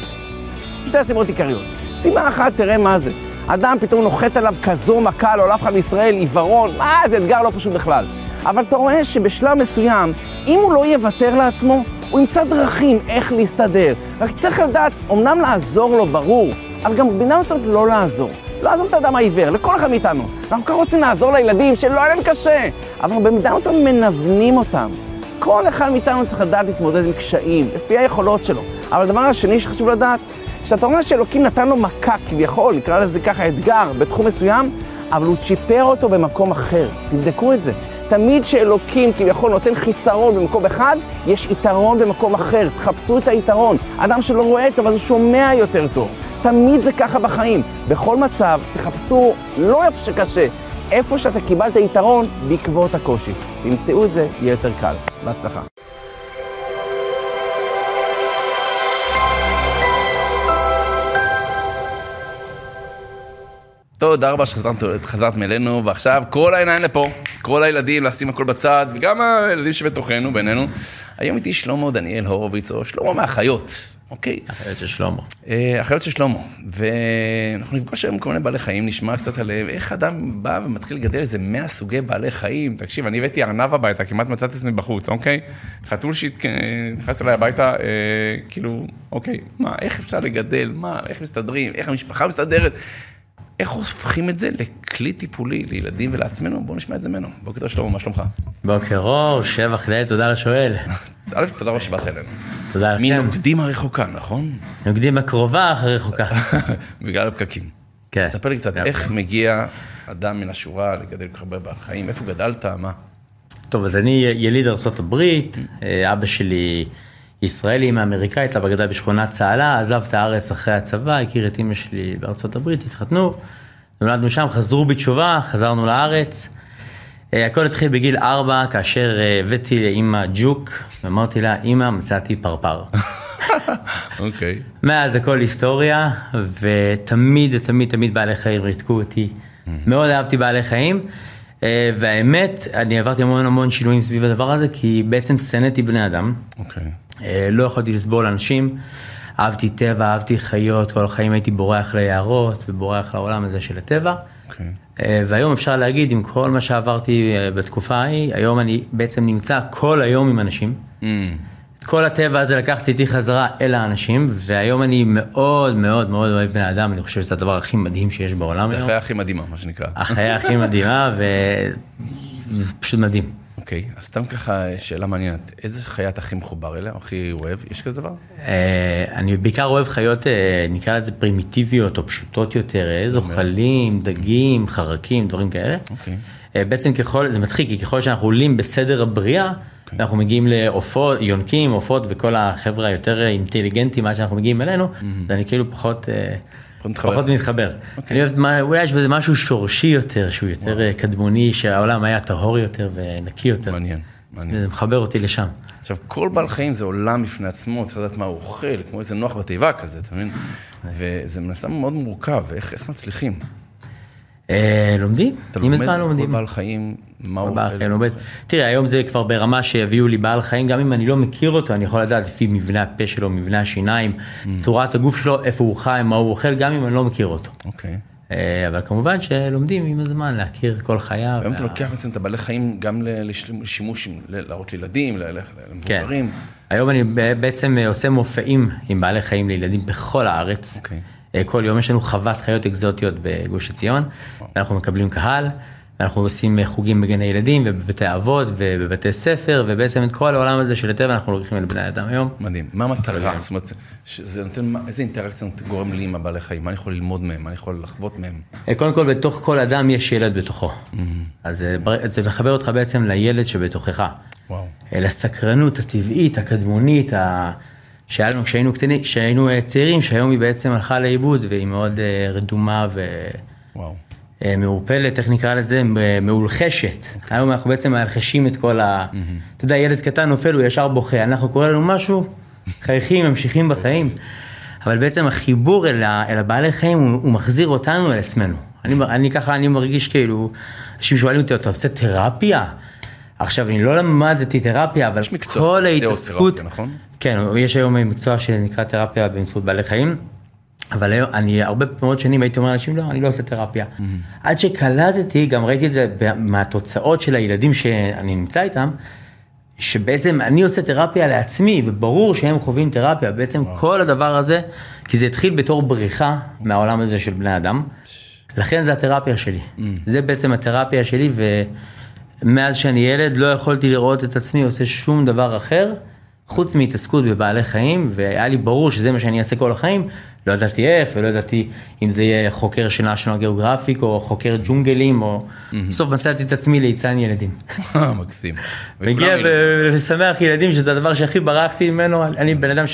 שתי סיבות עיקריות. סיבה אחת, תראה מה זה. אדם פתאום נוחת עליו כזו מכה, לא לעולם מישראל, עיוורון, מה, זה אתגר לא פשוט בכלל. אבל אתה רואה שבשלב מסוים, אם הוא לא יוותר לעצמו, הוא ימצא דרכים איך להסתדר. רק צריך לדעת, אמנם לעזור לו, ברור, אבל גם במידה מסוימת לא לעזור. לעזור את האדם העיוור, לכל אחד מאיתנו. אנחנו כל רוצים לעזור לילדים שלא היה להם קשה, אבל במידה מסוימת מנוונים אותם. כל אחד מאיתנו צריך לדעת להתמודד עם קשיים, לפי היכולות שלו. אבל הדבר השני שחשוב לדעת, שאתה אומר שאלוקים נתן לו מכה כביכול, נקרא לזה ככה אתגר, בתחום מסוים, אבל הוא צ'יפר אותו במקום אחר. תבדקו את זה. תמיד שאלוקים כביכול נותן חיסרון במקום אחד, יש יתרון במקום אחר. תחפשו את היתרון. אדם שלא רואה טוב, אז הוא שומע יותר טוב. תמיד זה ככה בחיים. בכל מצב, תחפשו לא איפה שקשה, איפה שאתה קיבלת יתרון בעקבות הקושי. תמצאו את זה, יהיה יותר קל. בהצלחה. תודה רבה שחזרתם אלינו, ועכשיו כל העיניים לפה, כל הילדים, לשים הכל בצד, וגם הילדים שבתוכנו, בינינו. היום איתי שלמה דניאל הורוביץ, או שלמה מהחיות, אוקיי? החיות של שלמה. החיות של שלמה. ואנחנו נפגוש היום כל מיני בעלי חיים, נשמע קצת עליהם, איך אדם בא ומתחיל לגדל איזה מאה סוגי בעלי חיים. תקשיב, אני הבאתי ארנב הביתה, כמעט מצאתי עצמי בחוץ, אוקיי? חתול שנכנס אליי הביתה, כאילו, אוקיי, מה, איך אפשר לגדל, מה, איך מסתדרים, איך המשפחה מסתדרת. איך הופכים את זה לכלי טיפולי לילדים ולעצמנו? בואו נשמע את זה ממנו. בוקר טוב שלמה, מה שלומך? בוקר אור, שבח לאל, תודה לשואל. <laughs> א', תודה רבה שבאת אלינו. תודה לכם. מנוקדים הרחוקה, נכון? נוקדים הקרובה הרחוקה. <laughs> בגלל הפקקים. כן. תספר לי קצת, איך מגיע אדם מן השורה לגדל כל כך הרבה בעל חיים? איפה גדלת? מה? טוב, אז אני יליד ארה"ב, אבא שלי ישראלי עם אמריקאית, לה בגדה בשכונת צהלה, עזב את הארץ אחרי הצבא, הכיר את אימא שלי בארצות הברית, התחתנו, נולדנו שם, חזרו בתשובה, חזרנו לארץ. אה, הכל התחיל בגיל ארבע, כאשר אה, הבאתי לאימא ג'וק, ואמרתי לה, אימא, מצאתי פרפר. <laughs> אוקיי. מאז הכל היסטוריה, ותמיד, תמיד, תמיד בעלי חיים ריתקו אותי. מאוד אהבתי בעלי חיים, אה, והאמת, אני עברתי המון המון שינויים סביב הדבר הזה, כי בעצם שנאתי בני אדם. אוקיי. אה, לא יכולתי לסבול אנשים, אהבתי טבע, אהבתי חיות, כל החיים הייתי בורח ליערות ובורח לעולם הזה של הטבע. אוקיי. אה, והיום אפשר להגיד, עם כל מה שעברתי אה, בתקופה ההיא, היום אני בעצם נמצא כל היום עם אנשים. Mm, את כל הטבע הזה לקחתי איתי חזרה אל האנשים, והיום אני מאוד מאוד מאוד אוהב בני אדם, אני חושב שזה הדבר הכי מדהים שיש בעולם זה היום. החיה הכי מדהימה, מה שנקרא. החיה הכי מדהימה, וזה פשוט מדהים. אוקיי, אז סתם ככה שאלה מעניינת. איזה חיה אתה הכי מחובר אליה, הכי אוהב? יש כזה דבר? אה, אני בעיקר אוהב חיות, אה, נקרא לזה פרימיטיביות או פשוטות יותר, אה, זוחלים, דגים, חרקים, דברים כאלה. אוקיי. בעצם ככל, זה מצחיק, כי ככל שאנחנו עולים בסדר הבריאה, אנחנו מגיעים לעופות, יונקים, עופות וכל החבר'ה היותר אינטליגנטים עד שאנחנו מגיעים אלינו, ואני כאילו פחות... אה, פחות מתחבר. פחות מתחבר. אני אוהב, מה- אולי יש בזה משהו שורשי יותר, שהוא יותר אה, קדמוני, שהעולם היה טהור יותר ונקי יותר. מעניין, מעניין. זה מחבר אותי לשם. עכשיו, כל בעל חיים זה עולם בפני עצמו, צריך לדעת מה הוא אוכל, כמו איזה נוח בתיבה כזה, אתה מבין? וזה מנסה מאוד מורכב, איך איך מצליחים? לומדים, אתה עם הזמן לומד לומדים. כל בעל חיים, מה הוא בעל? חיים לומד. תראה, היום זה כבר ברמה שיביאו לי בעל חיים, גם אם אני לא מכיר אותו, אני יכול לדעת לפי מבנה הפה שלו, מבנה השיניים, Mm. צורת הגוף שלו, איפה הוא חי, מה הוא אוכל, גם אם אני לא מכיר אותו. אוקיי. אה, אבל כמובן שלומדים עם הזמן להכיר כל חיה. היום אתה לוקח בעצם את הבעלי חיים גם לשימוש, להראות לילדים, כן. למבוגרים. היום אני בעצם אה, עושה מופעים עם בעלי חיים לילדים בכל הארץ. אוקיי. אה, כל יום יש לנו חוות חיות אקזוטיות בגוש עציון, אנחנו מקבלים קהל, אנחנו עושים אה, חוגים בגני ילדים ובבתי אבות ובבתי ספר, ובעצם את כל העולם הזה של הטבע אנחנו לוקחים אל בני אדם היום. מדהים. מה המטרה? זאת אומרת, שזה נותן, איזה אינטראקציה גורם לי עם הבעלי חיים? מה אני יכול ללמוד מהם? מה אני יכול לחוות מהם? אה, קודם כל, בתוך כל אדם יש ילד בתוכו. אז אה, בר- זה מחבר אותך בעצם לילד שבתוכך. וואו. לסקרנות הטבעית, הקדמונית, ה... שהיה לנו כשהיינו קטנים, כשהיינו אה, צעירים, שהיום היא בעצם הלכה לאיבוד והיא מאוד אה, רדומה וואו. ומעורפלת, איך נקרא לזה? מאולחשת. היום אנחנו בעצם מאלחשים את כל ה... אתה יודע, ילד קטן נופל, הוא ישר בוכה. אנחנו קורא לנו משהו, חייכים, ממשיכים בחיים. אבל בעצם החיבור אל, ה... אל הבעלי חיים, הוא, הוא מחזיר אותנו אל עצמנו. אני, אני ככה, אני מרגיש כאילו, אנשים שואלים אותי, אתה עושה תרפיה? עכשיו, אני לא למדתי תרפיה, אבל כל ההתעסקות... נכון? כן, יש היום מקצוע שנקרא תרפיה באמצעות בעלי חיים, אבל היום, אני הרבה מאוד שנים הייתי אומר לאנשים, לא, אני לא עושה תרפיה. עד שקלטתי, גם ראיתי את זה מהתוצאות של הילדים שאני נמצא איתם, שבעצם אני עושה תרפיה לעצמי, וברור שהם חווים תרפיה, בעצם כל הדבר הזה, כי זה התחיל בתור בריחה מהעולם הזה של בני אדם, לכן זה התרפיה שלי. זה בעצם התרפיה שלי, ומאז שאני ילד לא יכולתי לראות את עצמי עושה שום דבר אחר, חוץ מהתעסקות בבעלי חיים, והיה לי ברור שזה מה שאני אעשה כל החיים. לא ידעתי איך, ולא ידעתי אם זה יהיה חוקר של national geographic, או חוקר ג'ונגלים, או... בסוף מצאתי את עצמי ליצן ילדים. מקסים. מגיע ולשמח ילדים, שזה הדבר שהכי ברחתי ממנו. אני בן אדם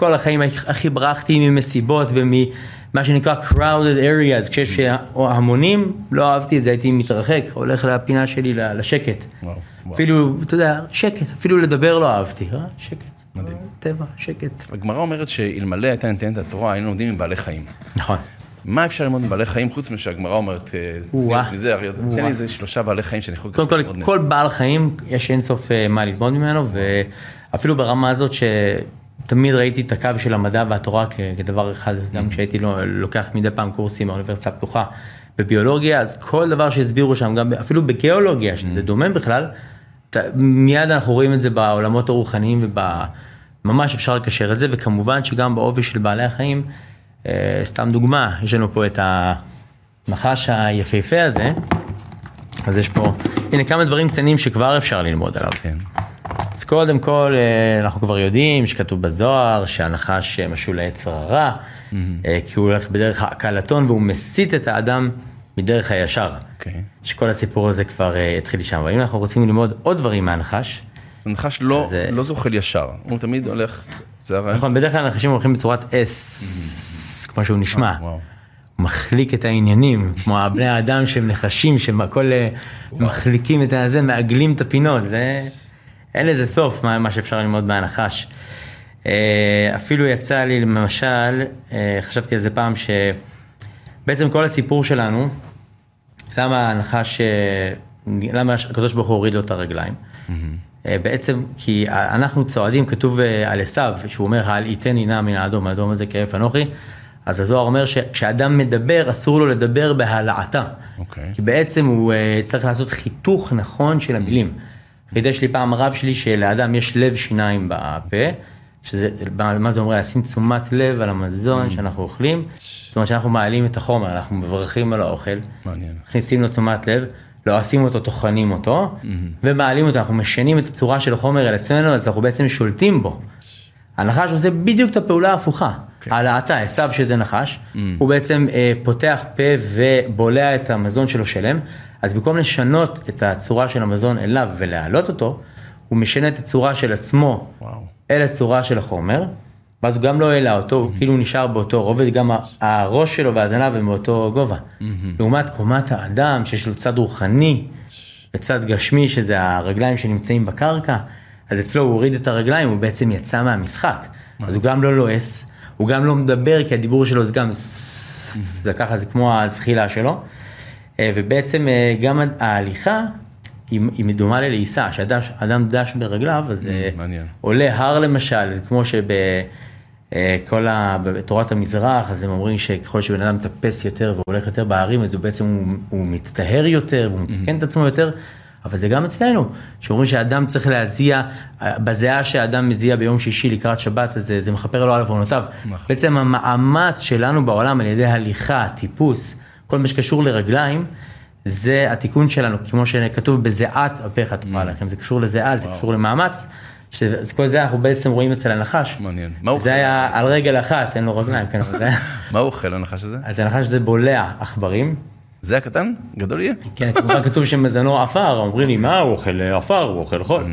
שכל החיים הכי ברחתי ממסיבות וממה שנקרא crowded areas, כשיש המונים, לא אהבתי את זה, הייתי מתרחק, הולך לפינה שלי לשקט. וואו, וואו. אפילו, אתה יודע, שקט, אפילו לדבר לא אהבתי, אה? שקט. מדהים. טבע, שקט. הגמרא אומרת שאלמלא הייתה ניתנת התורה, היינו לומדים עם בעלי חיים. נכון. מה אפשר ללמוד מבעלי חיים, חוץ משהגמרא אומרת, אה. מזה, תן לי איזה שלושה בעלי חיים שאני יכול קודם כל. כל בעל חיים, יש אינסוף אה, מה ללמוד ממנו, ואפילו ברמה הזאת שתמיד ראיתי את הקו של המדע והתורה כדבר אחד, גם כשהייתי לו- לוקח מדי פעם קורסים באוניברסיטה הפתוחה בביולוגיה, אז כל דבר שהסבירו שם, גם אפילו בגיאולוגיה, שזה דומה בכלל, ת- מיד אנחנו רואים את זה בעולמות הרוחניים וממש אפשר לקשר את זה, וכמובן שגם באופי של בעלי החיים, אה, סתם דוגמה, יש לנו פה את הנחש היפהפה הזה, אז יש פה, הנה כמה דברים קטנים שכבר אפשר ללמוד עליו. כן. אז קודם כל, אה, אנחנו כבר יודעים שכתוב בזוהר שהנחש משול לעץ הרע, אה, כי הוא הולך בדרך העקלתון והוא מסית את האדם מדרך הישר. אוקיי. שכל הסיפור הזה כבר אה, התחיל שם. אבל אם אנחנו רוצים ללמוד עוד דברים מהנחש, הנחש לא, אז, לא זוחל ישר, הוא תמיד הולך. נכון, בדרך כלל הנחשים הולכים בצורת S, כמו שהוא נשמע. וואו. הוא מחליק את העניינים, כמו הבני האדם שהם נחשים, שהם הכל מחליקים את הזה, מעגלים את הפינות, זה... אין לזה סוף, מה, מה שאפשר ללמוד מהנחש. אה, אפילו יצא לי, למשל, אה, חשבתי על זה פעם, שבעצם כל הסיפור שלנו, למה הנחש, אה, למה הקדוש ברוך הוא הוריד לו את הרגליים? אה, בעצם כי אנחנו צועדים, כתוב על עשיו, שהוא אומר, אל יתני נא מן האדום, האדום הזה כאלף אנוכי, אז הזוהר אומר שכשאדם מדבר, אסור לו לדבר בהעלעתה. אוקיי. כי בעצם הוא צריך לעשות חיתוך נכון של המילים. חידש לי פעם רב שלי שלאדם יש לב שיניים בפה, שזה, מה זה אומר? לשים תשומת לב על המזון שאנחנו אוכלים. זאת אומרת שאנחנו מעלים את החומר, אנחנו מברכים על האוכל. מעניין. מכניסים לו תשומת לב, לועסים אותו, טוחנים אותו, ומעלים אותו, אנחנו משנים את הצורה של החומר על עצמנו, אז אנחנו בעצם שולטים בו. הנחש עושה בדיוק את הפעולה ההפוכה. כן. העלאתה, עשיו שזה נחש, הוא בעצם אה, פותח פה ובולע את המזון שלו שלם, אז במקום לשנות את הצורה של המזון אליו ולהעלות אותו, הוא משנה את הצורה של עצמו וואו. אל הצורה של החומר, ואז הוא גם לא העלה אותו, הוא כאילו נשאר באותו רובד, גם הראש שלו והזנב הם באותו גובה. לעומת קומת האדם, שיש לו צד רוחני וצד גשמי, שזה הרגליים שנמצאים בקרקע, אז אצלו הוא הוריד את הרגליים, הוא בעצם יצא מהמשחק. אז הוא גם לא לועס, הוא גם לא מדבר, כי הדיבור שלו זה גם זה ככה, זה כמו הזחילה שלו. אה, ובעצם אה, גם ההליכה היא, היא דומה ללעיסה, כשאדם דש ברגליו, אז אה, מעניין. עולה הר למשל, זה כמו שבכל ה... בתורת המזרח, אז הם אומרים שככל שבן אדם מטפס יותר והולך יותר בהרים, אז הוא בעצם, הוא, הוא מתטהר יותר, והוא מתקן את עצמו יותר, אבל זה גם אצלנו, שאומרים שאדם צריך להזיע, בזיעה שהאדם מזיע ביום שישי לקראת שבת, אז זה, זה מכפר לו על עוונותיו. נכון. בעצם המאמץ שלנו בעולם על ידי הליכה, טיפוס, כל מה שקשור לרגליים, זה התיקון שלנו, כמו שכתוב בזיעת אפיך תאכל לכם, זה קשור לזיעה, זה קשור למאמץ, אז כל זה אנחנו בעצם רואים אצל הנחש. מעניין. מה הוא זה אוכל? היה על רגל אחת, אין לו רגליים, כן, אבל זה היה... <laughs> מה הוא אוכל הנחש הזה? אז הנחש זה בולע עכברים, זה הקטן? גדול יהיה? כן, כמובן כתוב שמזנו עפר, אומרים לי, מה הוא אוכל עפר, הוא אוכל חול.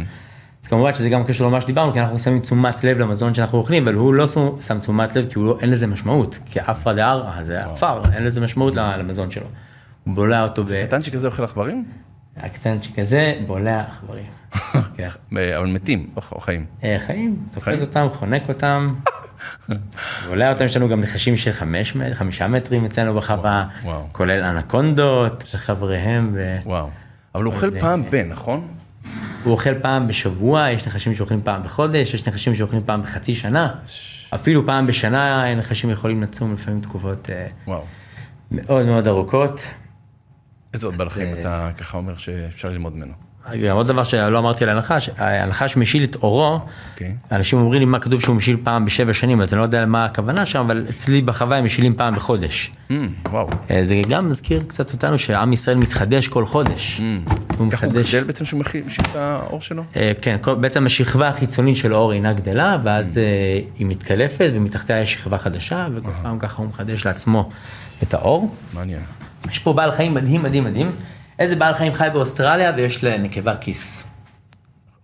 אז כמובן שזה גם קשור למה שדיברנו, כי אנחנו שמים תשומת לב למזון שאנחנו אוכלים, אבל הוא לא שם- תשומת לב, כי הוא לא, אין לזה משמעות, כי עפרא דערא, זה עפר, אין לזה משמעות למזון שלו. הוא בולע אותו ב... קטן שכזה אוכל עכברים? הקטנצ'יק הזה בולע עכברים. <laughs> כן. אה, אבל מתים, או או חיים. אה, חיים, תופס? אותם, חונק אותם. <laughs> בולע אותם, יש לנו גם נחשים של חמישה מטרים אצלנו בחווה. כולל אנקונדות וחבריהם. וואו. אבל הוא אוכל פעם ב, נכון? הוא אוכל פעם בשבוע, יש נחשים שאוכלים פעם בחודש, יש נחשים שאוכלים פעם בחצי שנה. אפילו פעם בשנה נחשים יכולים לצום לפעמים תקופות אה, וואו. מאוד מאוד ארוכות. איזה עוד בעל חיים אתה ככה אומר שאפשר ללמוד ממנו? עוד דבר שלא אמרתי על הנחש, הנחש משיל את אורו, אוקיי. אנשים אומרים לי מה כתוב שהוא משיל פעם בשבע שנים, אז אני לא יודע מה הכוונה שם, אבל אצלי בחווה הם משילים פעם בחודש. Mm, וואו. אה, זה גם מזכיר קצת אותנו שעם ישראל מתחדש כל חודש. הוא איך הוא מתחדש. גדל בעצם שהוא מכיל את האור שלו? אה, כן, בעצם השכבה החיצונית של האור אינה גדלה, ואז אה, היא מתקלפת ומתחתיה יש שכבה חדשה, וכל פעם ככה הוא מחדש לעצמו את האור. מעניין. יש פה בעל חיים מדהים מדהים מדהים. איזה בעל חיים חי באוסטרליה ויש לנקבה כיס.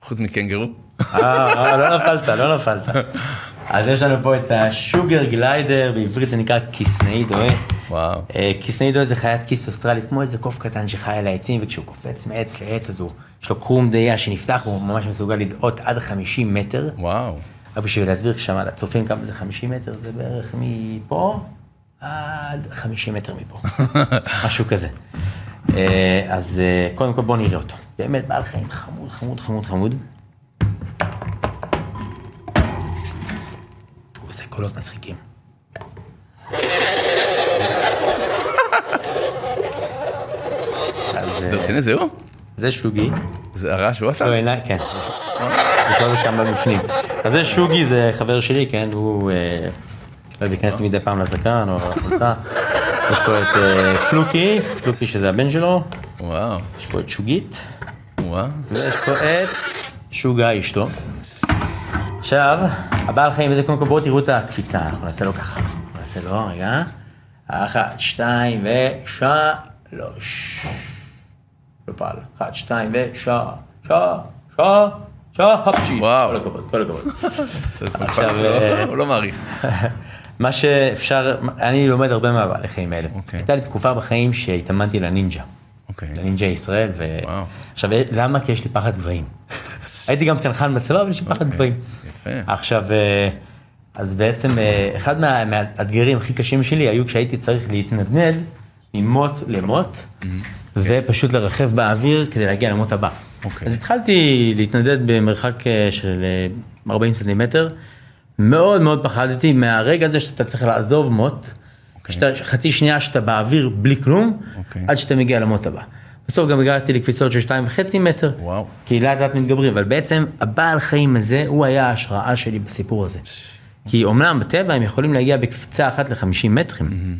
חוץ מקנגרו? אה, אה, לא נפלת, לא נפלת. אז יש לנו פה את השוגר גליידר, בעברית זה נקרא כיסנאי דואה. וואו. אה, כיסנאי דואה זה חיית כיס אוסטרלית, כמו איזה קוף קטן שחי על העצים, וכשהוא קופץ מעץ לעץ, אז הוא, יש לו קרום דיה שנפתח, והוא ממש מסוגל לדאות עד 50 מטר. וואו. רק בשביל להסביר שם לצופים כמה זה 50 מטר, זה בערך מפה עד 50 מטר מפה. <laughs> משהו כזה. אה, אז אה, קודם כל בואו נראה אותו. באמת בעל חיים חמוד, חמוד, חמוד, חמוד. הוא עושה קולות מצחיקים. אז זה אה, רציני, זהו? זה שוגי. זה הרעש שהוא עשה? לא, עיניי, כן. יש עוד כמה בפנים. אז זה שוגי, זה חבר שלי, כן, הוא אה, אוהב להיכנס מדי פעם לזקן או לחולצה. יש פה את אה, פלוקי, פלוקי שזה הבן שלו, וואו. יש פה את שוגית, וואו. ויש פה את שוגה אשתו. עכשיו, הבעל חיים הזה, קודם כל בואו תראו את הקפיצה, אנחנו נעשה לו ככה. נעשה לו, רגע. אחת, שתיים ושלוש. לא פעל. אחת, שתיים ושע, שע, שע, שופצ'י. וואו. כל הכבוד, כל הכבוד. <laughs> עכשיו, לא- אה, הוא לא מעריך. <laughs> מה שאפשר, אני לומד הרבה מהבעלי חיים האלה. אוקיי. הייתה לי תקופה בחיים שהתאמנתי לנינג'ה. אוקיי. לנינג'ה ישראל, ו... וואו. עכשיו, למה? כי יש לי פחד גבהים. <laughs> הייתי גם צנחן בצבא, אבל יש לי פחד אוקיי. גבהים. יפה. עכשיו, אה, אז בעצם אה, אחד מה- מהאתגרים הכי קשים שלי היו כשהייתי צריך להתנדנד ממוט למוט, ופשוט לרחב באוויר כדי להגיע למוט הבא. אוקיי. אז התחלתי להתנדד במרחק אה, של אה, 40 סנטימטר, מאוד מאוד פחדתי מהרגע הזה שאתה צריך לעזוב מוט, שאתה, חצי שנייה שאתה באוויר בלי כלום, אוקיי. עד שאתה מגיע למוט הבא. בסוף גם הגעתי לקפיצות של שתיים וחצי מטר, וואו. כי לאט לאט מתגברים, אבל בעצם הבעל חיים הזה, הוא היה ההשראה שלי בסיפור הזה. כי אומנם בטבע הם יכולים להגיע בקפיצה אחת ל-50 מטרים,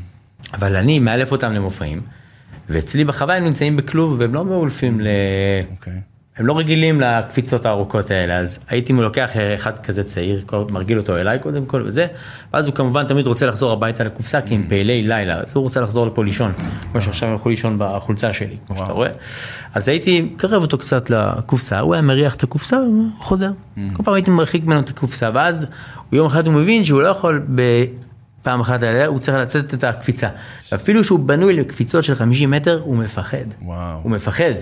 אבל אני מאלף אותם למופעים, ואצלי בחוויה הם נמצאים בכלוב והם לא מאולפים ל... אוקיי. הם לא רגילים לקפיצות הארוכות האלה, אז הייתי לוקח אחד כזה צעיר, מרגיל אותו אליי קודם כל וזה, ואז הוא כמובן תמיד רוצה לחזור הביתה לקופסה, כי הם פעילי לילה, אז הוא רוצה לחזור לפה לישון, כמו שעכשיו הם הלכו לישון בחולצה שלי, כמו שאתה רואה. אז הייתי מקרב אותו קצת לקופסה, הוא היה מריח את הקופסה, וחוזר. כל פעם הייתי מרחיק ממנו את הקופסה, ואז יום אחד הוא מבין שהוא לא יכול ב... פעם אחת על הוא צריך לתת את הקפיצה. אפילו שהוא בנוי לקפיצות של 50 מטר, הוא מפחד. וואו. הוא מפחד.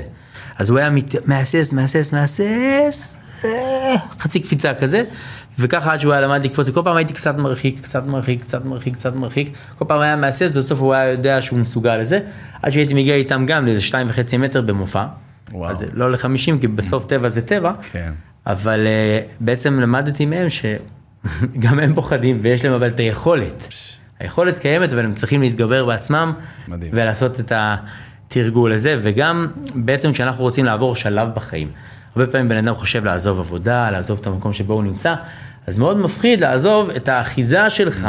אז הוא היה מת... מהסס, מהסס, מהסס, אה, חצי קפיצה כזה, וככה עד שהוא היה למד לקפוץ, כל פעם הייתי קצת מרחיק, קצת מרחיק, קצת מרחיק, קצת מרחיק, כל פעם היה מהסס, בסוף הוא היה יודע שהוא מסוגל לזה, עד שהייתי מגיע איתם גם לאיזה שתיים וחצי מטר במופע. וואו. אז לא לחמישים, כי בסוף טבע זה טבע, כן. אבל uh, בעצם למדתי מהם שגם <laughs> הם פוחדים, ויש להם אבל את היכולת. היכולת קיימת, אבל הם צריכים להתגבר בעצמם, מדהים. ולעשות את התרגול הזה, וגם בעצם כשאנחנו רוצים לעבור שלב בחיים. הרבה פעמים בן אדם חושב לעזוב עבודה, לעזוב את המקום שבו הוא נמצא, אז מאוד מפחיד לעזוב את האחיזה שלך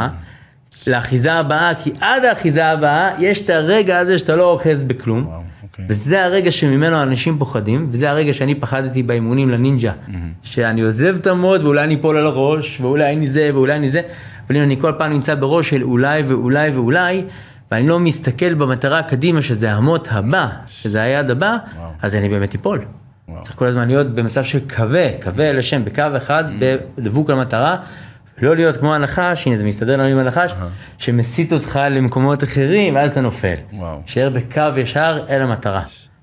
לאחיזה הבאה, כי עד האחיזה הבאה יש את הרגע הזה שאתה לא אוחז בכלום. וואו, אוקיי. וזה הרגע שממנו אנשים פוחדים, וזה הרגע שאני פחדתי באימונים לנינג'ה. שאני עוזב את המוד ואולי אני אפול על הראש, ואולי אני זה ואולי אני זה, אבל הנה אני כל פעם נמצא בראש של אולי ואולי ואולי, ואני לא מסתכל במטרה קדימה שזה המוט הבא, שזה היעד הבא, וואו. אז אני באמת אפול. צריך כל הזמן להיות במצב של קווה, קווה לשם, בקו אחד, בדבוק למטרה. לא להיות כמו הנחש, הנה זה מסתדר לנו עם הנחש, שמסיט אותך למקומות אחרים ואז אתה נופל. וואו. שיער בקו ישר אל המטרה.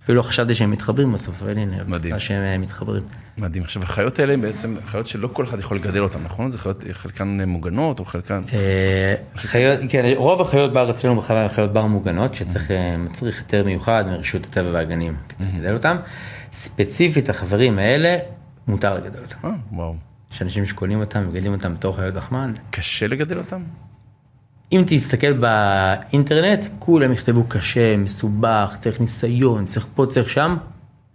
אפילו לא חשבתי שהם מתחברים בסוף, אבל הנה, מדהים. שהם אה, מתחברים. מדהים. עכשיו, החיות האלה בעצם חיות שלא כל אחד יכול לגדל אותן, נכון? זה חיות, חלקן מוגנות או חלקן... אה, חיות, כן, רוב החיות בר אצלנו בחוויה הן חיות בר מוגנות, שצריך, אה, מצריך היתר מיוחד מרשות הטבע והגנים כדי לגדל אותם. ספציפית החברים האלה, מותר לגדל אותם. אה, וואו. יש אנשים שקונים אותם, מגדלים אותם בתור חיות לחמן. קשה לגדל אותם? אם תסתכל באינטרנט, כולם יכתבו קשה, מסובך, צריך ניסיון, צריך פה, צריך שם,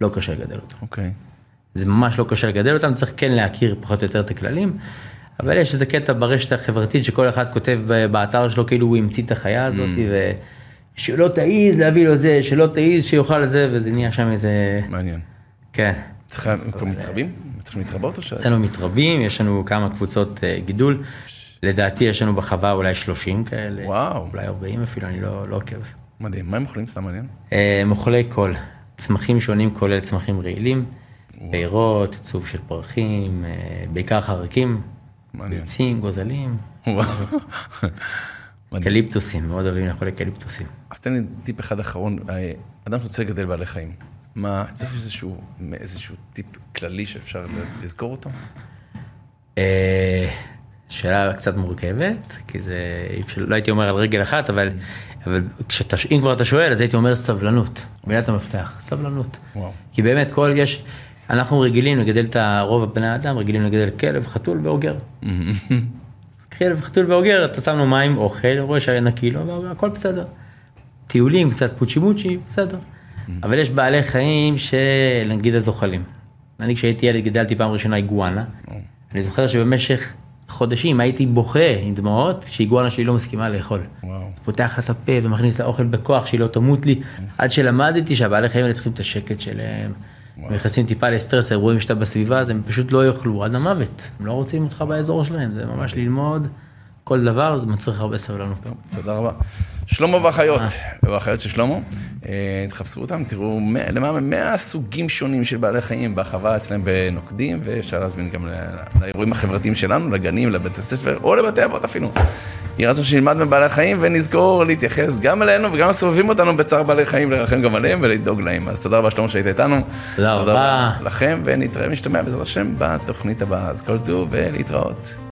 לא קשה לגדל אותם. אוקיי. זה ממש לא קשה לגדל אותם, צריך כן להכיר פחות או יותר את הכללים. אבל יש איזה קטע ברשת החברתית שכל אחד כותב באתר שלו כאילו הוא המציא את החיה הזאת, ושלא תעז להביא לו זה, שלא תעז שיאכל לזה, וזה נהיה שם איזה... מעניין. כן. צריכה, הם כבר מתרבים? צריכים להתרבות או ש... אצלנו מתרבים, יש לנו כמה קבוצות אה, גידול. לדעתי יש לנו בחווה אולי 30 כאלה. וואו. אולי 40 אפילו, אני לא לא עוקב. מדהים. מה הם אוכלים? סתם מעניין. אה, הם אוכלי קול, צמחים שונים כולל צמחים רעילים, פירות, צוף של פרחים, אה, בעיקר חרקים. ביצים, גוזלים. <laughs> קליפטוסים, מאוד אוהבים לאכול קליפטוסים. אז תן לי טיפ אחד אחרון. אה, אדם שרוצה לגדל בעלי חיים, מה, צריך איזשהו, איזשהו טיפ כללי שאפשר לזכור אותו? שאלה קצת מורכבת, כי זה, לא הייתי אומר על רגל אחת, אבל, אבל כשאתה, אם כבר אתה שואל, אז הייתי אומר סבלנות, מילת המפתח, סבלנות. וואו. כי באמת, כל יש, אנחנו רגילים לגדל את הרוב בני האדם, רגילים לגדל כלב, חתול ואוגר. <laughs> כלב, חתול ואוגר, אתה שם לו מים, אוכל, רואה שהיה נקי לו, והכל בסדר. טיולים, קצת פוצ'י מוצ'י, בסדר. אבל יש בעלי חיים שנגיד הזוחלים. אני כשהייתי ילד גידלתי פעם ראשונה איגואנה. אני זוכר שבמשך חודשים הייתי בוכה עם דמעות, שאיגואנה שלי לא מסכימה לאכול. וואו. פותח לה את הפה ומכניס לה אוכל בכוח שהיא לא תמות לי, עד שלמדתי שהבעלי חיים האלה צריכים את השקט שלהם. הם נכנסים טיפה לסטרס, הם רואים שאתה בסביבה, אז הם פשוט לא יאכלו עד המוות. הם לא רוצים אותך באזור שלהם, זה ממש ללמוד כל דבר זה מצריך הרבה סבלנות. תודה רבה. שלמה ואחיות, ואחיות של שלמה, אה, תחפשו אותם, תראו מאה- למעלה מ-100 סוגים שונים של בעלי חיים בחווה אצלם בנוקדים, ואפשר להזמין גם לאירועים החברתיים שלנו, לגנים, לבתי הספר, או לבתי אבות אפילו. יהיה רצון שנלמד מבעלי חיים ונזכור להתייחס גם אלינו וגם לסובבים אותנו בצער בעלי חיים, לרחם גם עליהם ולדאוג להם. אז תודה רבה שלמה שהיית איתנו. תודה רבה. לכם, ונתראה משתמע בעזרת השם בתוכנית הבאה. אז כל טוב ולהתראות.